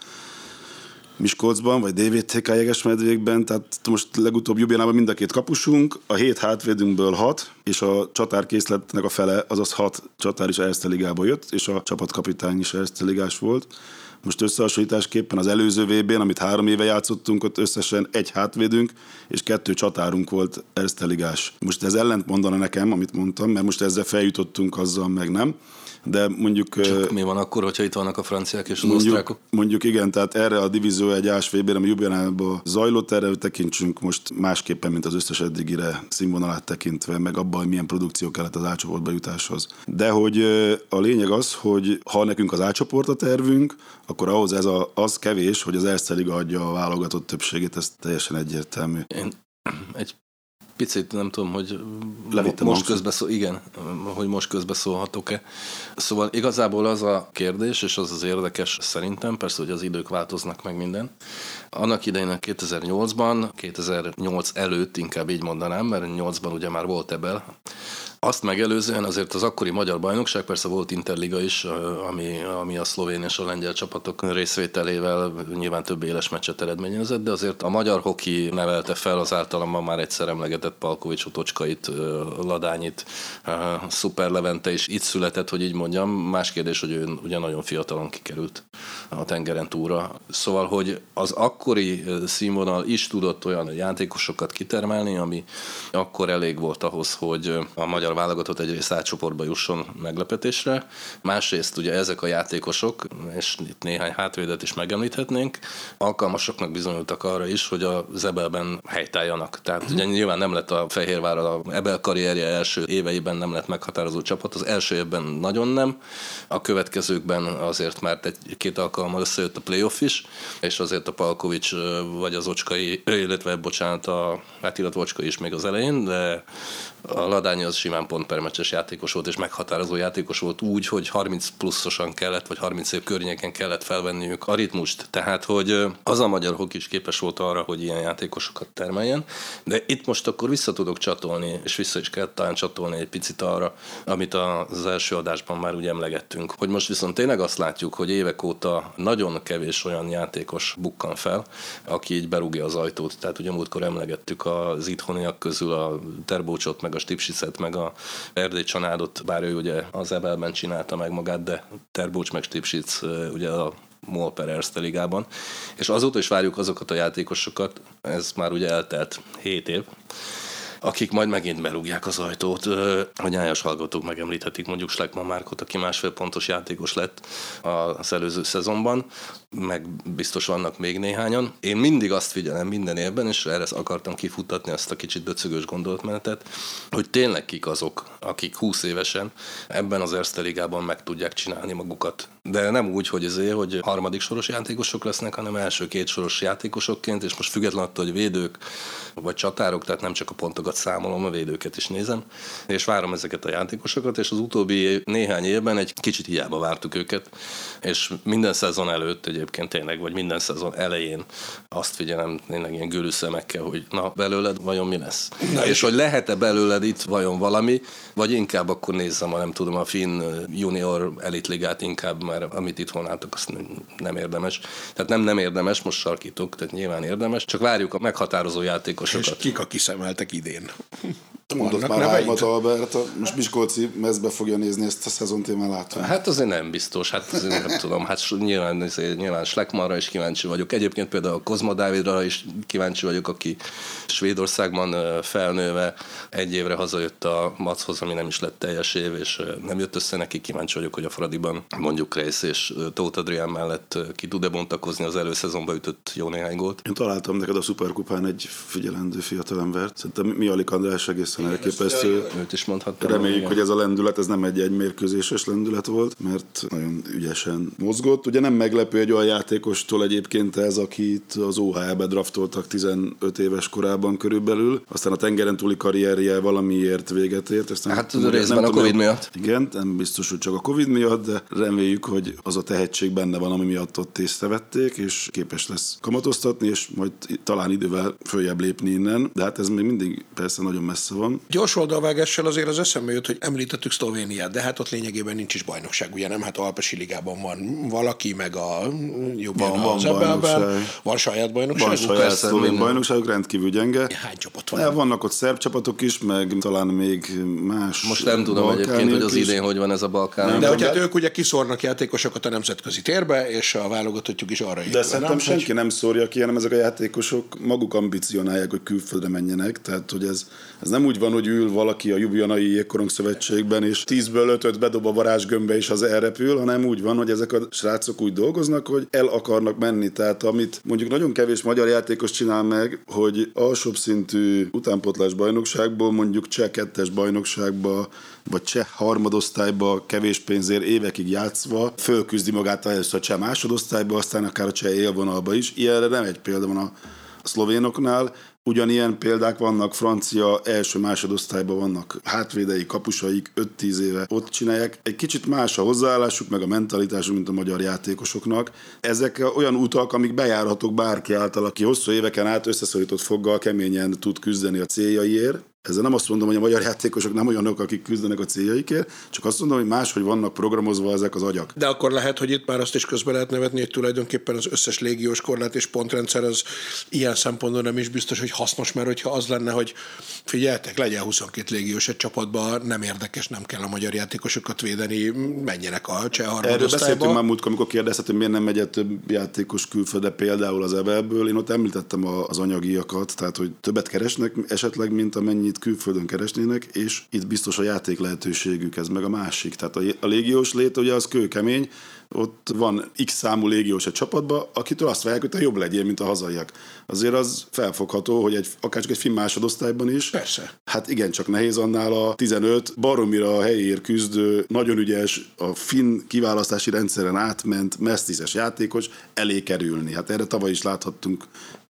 Miskolcban, vagy DVTK jegesmedvékben, tehát most legutóbb Jubjánában mind a két kapusunk, a hét hátvédünkből hat, és a csatárkészletnek a fele, azaz hat csatár is Erste Ligába jött, és a csapatkapitány is Erste Ligás volt. Most összehasonlításképpen az előző vb n amit három éve játszottunk, ott összesen egy hátvédünk és kettő csatárunk volt Erste Most ez ellent mondana nekem, amit mondtam, mert most ezzel feljutottunk, azzal meg nem de mondjuk...
Csak mi van akkor, hogyha itt vannak a franciák és az
mondjuk,
osztrákok?
Mondjuk igen, tehát erre a divízió egy ásvében, ami Jubilanában zajlott, erre tekintsünk most másképpen, mint az összes eddigire színvonalát tekintve, meg abban, hogy milyen produkció kellett az átcsoportba jutáshoz. De hogy a lényeg az, hogy ha nekünk az átcsoport a tervünk, akkor ahhoz ez a, az kevés, hogy az Erste Liga adja a válogatott többségét, ez teljesen egyértelmű.
Én egy picit nem tudom, hogy
Levittem
most közbeszól, igen, hogy most közbeszólhatok-e. Szóval igazából az a kérdés, és az az érdekes szerintem, persze, hogy az idők változnak meg minden. Annak idején 2008-ban, 2008 előtt inkább így mondanám, mert 8-ban ugye már volt ebben, azt megelőzően azért az akkori magyar bajnokság, persze volt Interliga is, ami, ami a szlovén és a lengyel csapatok részvételével nyilván több éles meccset eredményezett, de azért a magyar hoki nevelte fel az általamban már egyszer emlegetett Palkovics Otocskait, Ladányit, Szuper Levente is itt született, hogy így mondjam. Más kérdés, hogy ő ugye nagyon fiatalon kikerült a tengeren túra. Szóval, hogy az akkori színvonal is tudott olyan játékosokat kitermelni, ami akkor elég volt ahhoz, hogy a magyar magyar válogatott egyrészt átcsoportba jusson meglepetésre, másrészt ugye ezek a játékosok, és itt néhány hátvédet is megemlíthetnénk, alkalmasoknak bizonyultak arra is, hogy a Zebelben helytálljanak. Tehát ugye nyilván nem lett a Fehérvár a Ebel karrierje első éveiben nem lett meghatározó csapat, az első évben nagyon nem, a következőkben azért mert egy-két alkalommal összejött a playoff is, és azért a Palkovics vagy az Ocskai, illetve bocsánat, a, hát illetve Ocskai is még az elején, de a Ladány az simán pont per meccses játékos volt, és meghatározó játékos volt úgy, hogy 30 pluszosan kellett, vagy 30 év környéken kellett felvenniük a ritmust. Tehát, hogy az a magyar hok is képes volt arra, hogy ilyen játékosokat termeljen. De itt most akkor vissza tudok csatolni, és vissza is kell talán csatolni egy picit arra, amit az első adásban már ugye emlegettünk. Hogy most viszont tényleg azt látjuk, hogy évek óta nagyon kevés olyan játékos bukkan fel, aki így berúgja az ajtót. Tehát ugye múltkor emlegettük az itthoniak közül a Terbócsot, meg a Stipsicet, meg a Erdély Csanádot, bár ő ugye az Ebelben csinálta meg magát, de Terbócs meg Stipsic ugye a MOL per Erste ligában. És azóta is várjuk azokat a játékosokat, ez már ugye eltelt 7 év, akik majd megint berúgják az ajtót. A nyájas hallgatók megemlíthetik mondjuk Schleckman Márkot, aki másfél pontos játékos lett az előző szezonban, meg biztos vannak még néhányan. Én mindig azt figyelem minden évben, és erre akartam kifutatni azt a kicsit döcögös gondolatmenetet, hogy tényleg kik azok, akik 20 évesen ebben az Erste Ligában meg tudják csinálni magukat. De nem úgy, hogy azért, hogy harmadik soros játékosok lesznek, hanem első két soros játékosokként, és most függetlenül attól, hogy védők vagy csatárok, tehát nem csak a pontokat számolom, a védőket is nézem, és várom ezeket a játékosokat, és az utóbbi néhány évben egy kicsit hiába vártuk őket, és minden szezon előtt egy egyébként tényleg, vagy minden szezon elején azt figyelem tényleg ilyen gőlű szemekkel, hogy na belőled vajon mi lesz. Na és hogy lehet-e belőled itt vajon valami, vagy inkább akkor nézzem a nem tudom a finn junior elitligát inkább, mert amit itt volnátok, azt nem érdemes. Tehát nem nem érdemes, most sarkítok, tehát nyilván érdemes, csak várjuk a meghatározó játékosokat. És
kik a kiszemeltek idén?
Mondott már hármat Albert, most Miskolci mezbe fogja nézni ezt a szezont, én már látom.
Hát azért nem biztos, hát azért nem tudom, hát nyilván, nyilván Schleckmanra is kíváncsi vagyok. Egyébként például a Kozma Dávidra is kíváncsi vagyok, aki Svédországban felnőve egy évre hazajött a Machoz, ami nem is lett teljes év, és nem jött össze neki. Kíváncsi vagyok, hogy a Fradiban mondjuk Kreisz és Tóth Adrián mellett ki tud-e bontakozni az előszezonban ütött jó néhány gólt.
Én találtam neked a Szuperkupán egy figyelendő fiatalembert. Szerintem mi András egészen elképesztő.
Őt is mondhattam.
Reméljük, hogy ez a lendület, ez nem egy egymérkőzéses lendület volt, mert nagyon ügyesen mozgott. Ugye nem meglepő egy olyan játékostól egyébként ez, akit az OHL-be draftoltak 15 éves korában körülbelül, aztán a tengeren túli karrierje valamiért véget ért.
Aztán hát nem, részben nem a Covid tudom, miatt.
Igen, nem biztos, hogy csak a Covid miatt, de reméljük, hogy az a tehetség benne van, ami miatt ott észrevették, és képes lesz kamatoztatni, és majd talán idővel följebb lépni innen, de hát ez még mindig persze nagyon messze van van.
Gyors oldalvágással azért az eszembe jut, hogy említettük Szlovéniát, de hát ott lényegében nincs is bajnokság, ugye nem? Hát Alpesi Ligában van valaki, meg a jobban
Van- van
az
bajnokság.
van saját bajnokság.
Van saját szlovén bajnokságok, rendkívül gyenge.
Hány csapat van?
De vannak ott szerb csapatok is, meg talán még más
Most nem tudom egyébként, hogy az
is.
idén hogy van ez a Balkán.
De hogy hát ők ugye kiszórnak játékosokat a nemzetközi térbe, és a válogatottjuk is arra.
De szerintem
nem?
senki nem szórja ki, hanem ezek a játékosok maguk ambicionálják, hogy külföldre menjenek. Tehát, hogy ez, ez nem úgy van, hogy ül valaki a Jubjanai Jégkorong Szövetségben, és 10-ből 5 bedob a varázsgömbbe, és az elrepül, hanem úgy van, hogy ezek a srácok úgy dolgoznak, hogy el akarnak menni. Tehát amit mondjuk nagyon kevés magyar játékos csinál meg, hogy alsóbb szintű utánpotlás bajnokságból mondjuk cseh kettes bajnokságba, vagy cseh harmadosztályba kevés pénzért évekig játszva fölküzdi magát először a cseh másodosztályba, aztán akár a cseh élvonalba is. Ilyenre nem egy példa van a szlovénoknál, Ugyanilyen példák vannak, francia első másodosztályban vannak hátvédei, kapusaik, 5-10 éve ott csinálják. Egy kicsit más a hozzáállásuk, meg a mentalitásuk, mint a magyar játékosoknak. Ezek olyan utak, amik bejárhatók bárki által, aki hosszú éveken át összeszorított foggal keményen tud küzdeni a céljaiért. Ezzel nem azt mondom, hogy a magyar játékosok nem olyanok, akik küzdenek a céljaikért, csak azt mondom, hogy máshogy vannak programozva ezek az agyak.
De akkor lehet, hogy itt már azt is közben lehet nevetni, hogy tulajdonképpen az összes légiós korlát és pontrendszer az ilyen szempontból nem is biztos, hogy hasznos, mert hogyha az lenne, hogy figyeljetek, legyen 22 légiós egy csapatban, nem érdekes, nem kell a magyar játékosokat védeni, menjenek a cseh
Erről beszéltünk már múltkor, amikor kérdezted, hogy miért nem megy több játékos külföldre, például az Ebelből. Én ott említettem az anyagiakat, tehát hogy többet keresnek esetleg, mint amennyit külföldön keresnének, és itt biztos a játék lehetőségük, ez meg a másik. Tehát a, légiós lét ugye az kőkemény, ott van x számú légiós egy csapatba, akitől azt várják, hogy te jobb legyél, mint a hazaiak. Azért az felfogható, hogy egy, akár csak egy finn másodosztályban is.
Persze.
Hát igen, csak nehéz annál a 15 baromira a helyéért küzdő, nagyon ügyes, a finn kiválasztási rendszeren átment, mesztiszes játékos elé kerülni. Hát erre tavaly is láthattunk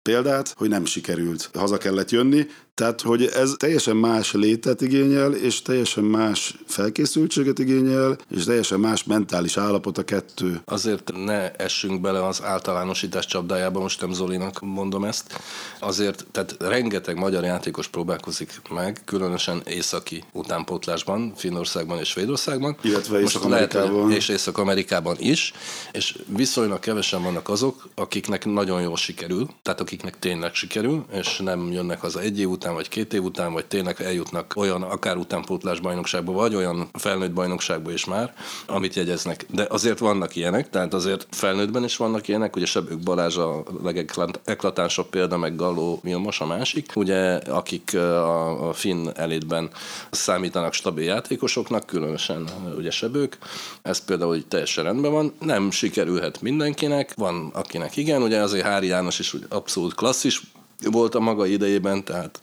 példát, hogy nem sikerült. Haza kellett jönni, tehát, hogy ez teljesen más létet igényel, és teljesen más felkészültséget igényel, és teljesen más mentális állapot a kettő.
Azért ne essünk bele az általánosítás csapdájába, most nem Zolinak mondom ezt. Azért, tehát rengeteg magyar játékos próbálkozik meg, különösen északi utánpótlásban, Finnországban és Svédországban.
Illetve Észak-Amerikában.
lehet, És Észak-Amerikában is, és viszonylag kevesen vannak azok, akiknek nagyon jól sikerül, tehát akiknek tényleg sikerül, és nem jönnek haza egy év után, vagy két év után, vagy tényleg eljutnak olyan akár utánpótlás bajnokságba, vagy olyan felnőtt bajnokságba is már, amit jegyeznek. De azért vannak ilyenek, tehát azért felnőttben is vannak ilyenek, ugye Sebők Balázs a legeklatánsabb példa, meg Galló Vilmos a másik, ugye akik a, a finn elitben számítanak stabil játékosoknak, különösen ugye Sebők, ez például így teljesen rendben van, nem sikerülhet mindenkinek, van akinek igen, ugye azért Hári János is abszolút klasszis volt a maga idejében, tehát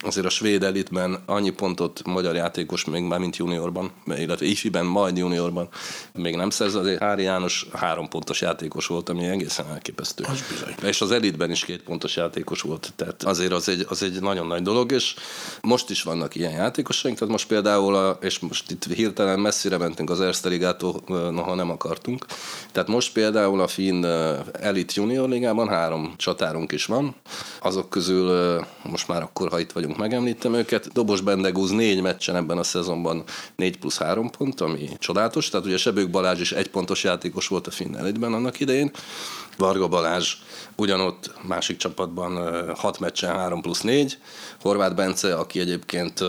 azért a svéd elitben annyi pontot magyar játékos még már mint juniorban, illetve ifiben, majd juniorban még nem szerzett, azért Hári János három pontos játékos volt, ami egészen elképesztő.
Az bizony.
És az elitben is két pontos játékos volt, tehát azért az egy, az egy nagyon nagy dolog, és most is vannak ilyen játékosaink, tehát most például, a, és most itt hirtelen messzire mentünk az Erste Ligától, noha nem akartunk, tehát most például a Finn Elite Junior Ligában három csatárunk is van, azok közül most már akkor, ha itt vagyunk, megemlítem őket, Dobos Bendegúz négy meccsen ebben a szezonban 4 plusz 3 pont, ami csodálatos, tehát ugye Sebők Balázs is egy pontos játékos volt a Finn Elitben annak idején, Varga Balázs ugyanott másik csapatban 6 meccsen 3 plusz 4, Horváth Bence, aki egyébként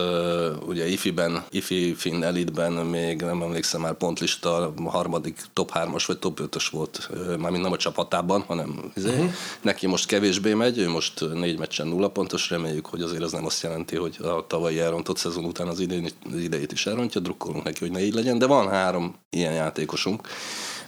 ugye IFI-ben, IFI Finn Elitben még nem emlékszem már pontlista, harmadik top 3-as vagy top 5-ös volt, mármint nem a csapatában, hanem uh-huh. neki most kevésbé megy, ő most négy meccsen nulla pontos, reméljük, hogy azért ez nem azt jelenti, hogy a tavalyi elrontott szezon után az, idején, az idejét is elrontja, drukkolunk neki, hogy ne így legyen, de van három ilyen játékosunk.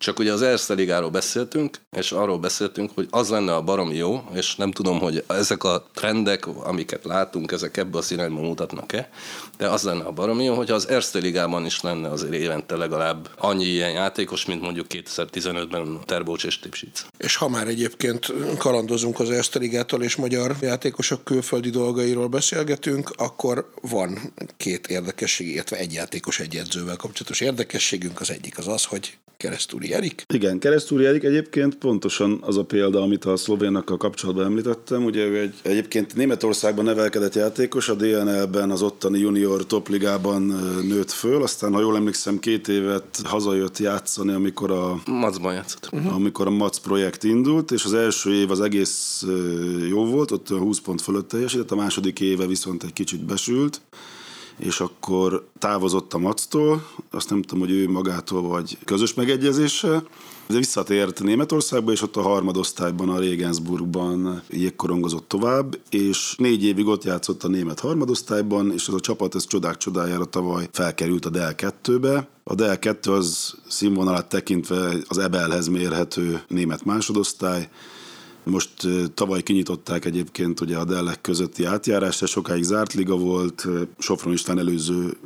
Csak ugye az Erste Ligáról beszéltünk, és arról beszéltünk, hogy az lenne a baromi jó, és nem tudom, hogy ezek a trendek, amiket látunk, ezek ebbe az irányba mutatnak-e, de az lenne a baromi jó, hogy az Erste Ligában is lenne azért évente legalább annyi ilyen játékos, mint mondjuk 2015-ben Terbócs és Tipsic.
És ha már egyébként kalandozunk az Erste Ligától és magyar játékosok külföldi dolgairól beszélgetünk, akkor van két érdekesség, illetve egy játékos egy edzővel kapcsolatos érdekességünk. Az egyik az az, hogy Keresztúri Erik.
Igen, Keresztúri Erik egyébként pontosan az a példa, amit a szlovénakkal kapcsolatban említettem. Ugye ő egy, egyébként Németországban nevelkedett játékos, a DNL-ben az ottani junior topligában nőtt föl, aztán ha jól emlékszem két évet hazajött játszani, amikor a...
Macban játszott.
Uh-huh. Amikor a Mac projekt indult, és az első év az egész jó volt, ott 20 pont fölött teljesített, a második éve viszont egy kicsit besült, és akkor távozott a Mactól, azt nem tudom, hogy ő magától vagy közös megegyezéssel, de visszatért Németországba, és ott a harmadosztályban, a Regensburgban jégkorongozott tovább, és négy évig ott játszott a német harmadosztályban, és az a csapat ez csodák csodájára tavaly felkerült a Dell 2-be. A Dell 2 az színvonalát tekintve az Ebelhez mérhető német másodosztály, most tavaly kinyitották egyébként ugye a Dellek közötti átjárás, ez sokáig zárt liga volt, Sofron István előző,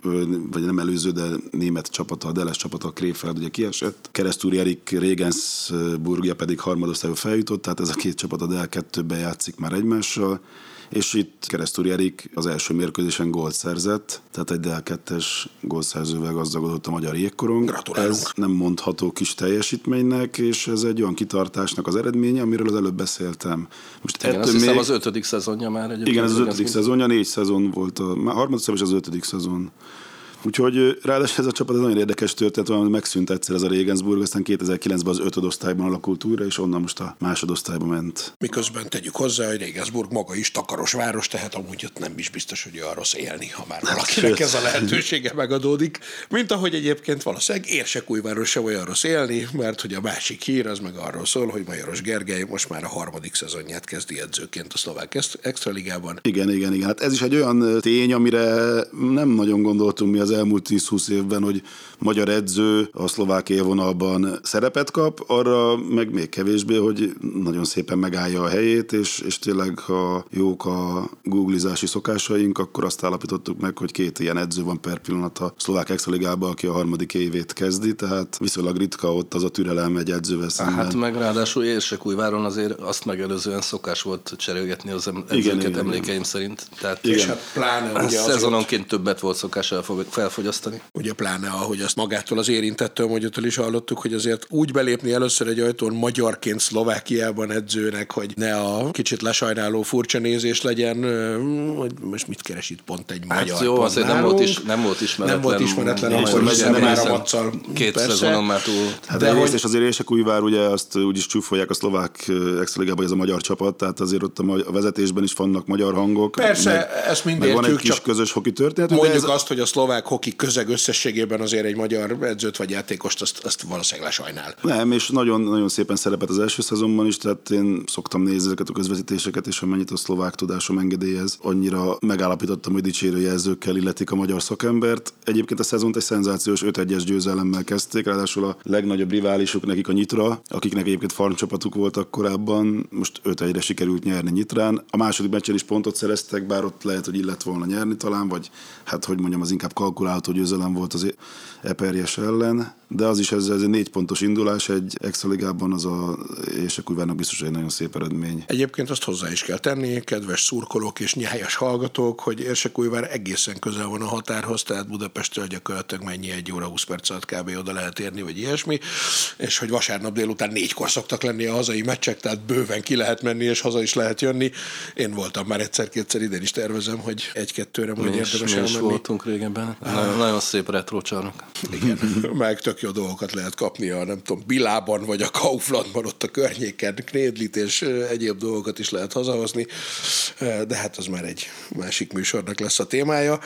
vagy nem előző, de német csapata, a Delles csapata, a Krefeld ugye kiesett. Keresztúri Erik Regensburgja pedig harmadosztályba feljutott, tehát ez a két csapat a Dell 2-ben játszik már egymással és itt Keresztúri Erik az első mérkőzésen gólt szerzett, tehát egy DL 2-es gólszerzővel gazdagodott a magyar jégkorong.
Gratulálunk.
Ez nem mondható kis teljesítménynek, és ez egy olyan kitartásnak az eredménye, amiről az előbb beszéltem.
Most igen, azt hiszem az ötödik szezonja már
egyébként. Igen, ez az ötödik szezonja, négy szezon volt, a, a harmadik és az ötödik szezon. Úgyhogy ráadásul ez a csapat ez nagyon érdekes történet, hogy megszűnt egyszer ez a Regensburg, aztán 2009-ben az ötödosztályban alakult újra, és onnan most a másodosztályba ment.
Miközben tegyük hozzá, hogy Regensburg maga is takaros város, tehát amúgy ott nem is biztos, hogy arra élni, ha már valakinek ez a lehetősége megadódik. Mint ahogy egyébként valószínűleg Érsekújváros se olyan rossz élni, mert hogy a másik hír az meg arról szól, hogy Majoros Gergely most már a harmadik szezonját kezdi edzőként a szlovák extraligában.
Igen, igen, igen. Hát ez is egy olyan tény, amire nem nagyon gondoltunk mi az elmúlt 10-20 évben, hogy magyar edző a szlovák élvonalban szerepet kap, arra meg még kevésbé, hogy nagyon szépen megállja a helyét, és, és tényleg, ha jók a googlizási szokásaink, akkor azt állapítottuk meg, hogy két ilyen edző van per pillanat a szlovák extraligában, aki a harmadik évét kezdi, tehát viszonylag ritka ott az a türelem egy edzővel szemben.
Hát meg ráadásul Érsekújváron azért azt megelőzően szokás volt cserélgetni az edzőket igen, emlékeim igen. szerint. Tehát
igen. És hát pláne ugye
szezononként többet volt szokás felfogyasztani.
Ugye pláne, ahogy azt magától az érintettől, hogy is hallottuk, hogy azért úgy belépni először egy ajtón magyarként Szlovákiában edzőnek, hogy ne a kicsit lesajnáló furcsa nézés legyen, hogy most mit keres itt pont egy hát magyar
jó, azért nem volt, is, nem volt ismeretlen.
Nem volt ismeretlen, akkor hiszen már a maccal.
Két persze. szezonon már túl.
Hát de hogy... és azért Érsekújvár ugye azt úgy is csúfolják a szlovák extraligában, ez a magyar csapat, tehát azért ott a vezetésben is vannak magyar hangok.
Persze, meg, ezt mind
van egy kis közös hoki történet.
Mondjuk ez... azt, hogy a szlovák hoki közeg összességében azért egy magyar edzőt vagy játékost azt, azt valószínűleg lesajnál.
Nem, és nagyon, nagyon szépen szerepet az első szezonban is, tehát én szoktam nézni ezeket a közvetítéseket, és amennyit a szlovák tudásom engedélyez, annyira megállapítottam, hogy dicsérő jelzőkkel illetik a magyar szakembert. Egyébként a szezont egy szenzációs 5-1-es győzelemmel kezdték, ráadásul a legnagyobb riválisuk nekik a Nyitra, akiknek egyébként farmcsapatuk voltak korábban, most 5-1-re sikerült nyerni Nyitrán. A második meccsen is pontot szereztek, bár ott lehet, hogy illet volna nyerni talán, vagy hát hogy mondjam, az inkább kalkulálható győzelem volt az Eperjes ellen, de az is ez, ez egy négy pontos indulás egy extra ligában, az a Ésekújvárnak biztos egy nagyon szép eredmény.
Egyébként azt hozzá is kell tenni, kedves szurkolók és nyájas hallgatók, hogy Érsekújvár egészen közel van a határhoz, tehát Budapesttől gyakorlatilag mennyi egy óra 20 perc alatt kb. oda lehet érni, vagy ilyesmi, és hogy vasárnap délután négykor szoktak lenni a hazai meccsek, tehát bőven ki lehet menni, és haza is lehet jönni. Én voltam már egyszer-kétszer, idén is tervezem, hogy egy-kettőre majd érdemes
mi is voltunk régebben. Nagyon, nagyon szép retro csarnok.
Igen, meg tök jó dolgokat lehet kapni a nem tudom, Bilában vagy a Kauflandban ott a környéken, knédlit és egyéb dolgokat is lehet hazahozni, de hát az már egy másik műsornak lesz a témája.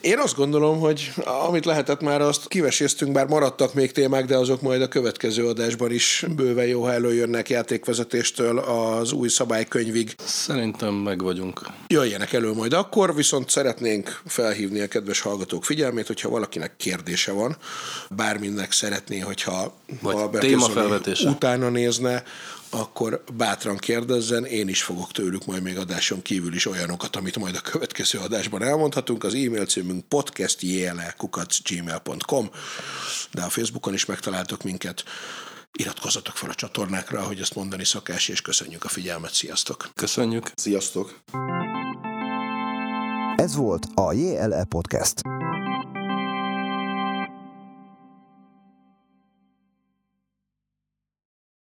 Én azt gondolom, hogy amit lehetett már, azt kiveséztünk, bár maradtak még témák, de azok majd a következő adásban is bőven jó, ha előjönnek játékvezetéstől az új szabálykönyvig.
Szerintem meg vagyunk.
Jöjjenek elő majd akkor, viszont szeretnénk felhívni a kedves hallgatók figyelmét, hogyha valakinek kérdése van, bárminek szeretné, hogyha
Vagy témafelvetés.
utána nézne, akkor bátran kérdezzen, én is fogok tőlük majd még adáson kívül is olyanokat, amit majd a következő adásban elmondhatunk. Az e-mail címünk podcastjlkukac.gmail.com de a Facebookon is megtaláltok minket. Iratkozzatok fel a csatornákra, ahogy ezt mondani szokás, és köszönjük a figyelmet. Sziasztok!
Köszönjük!
Sziasztok!
Ez volt a JLE Podcast.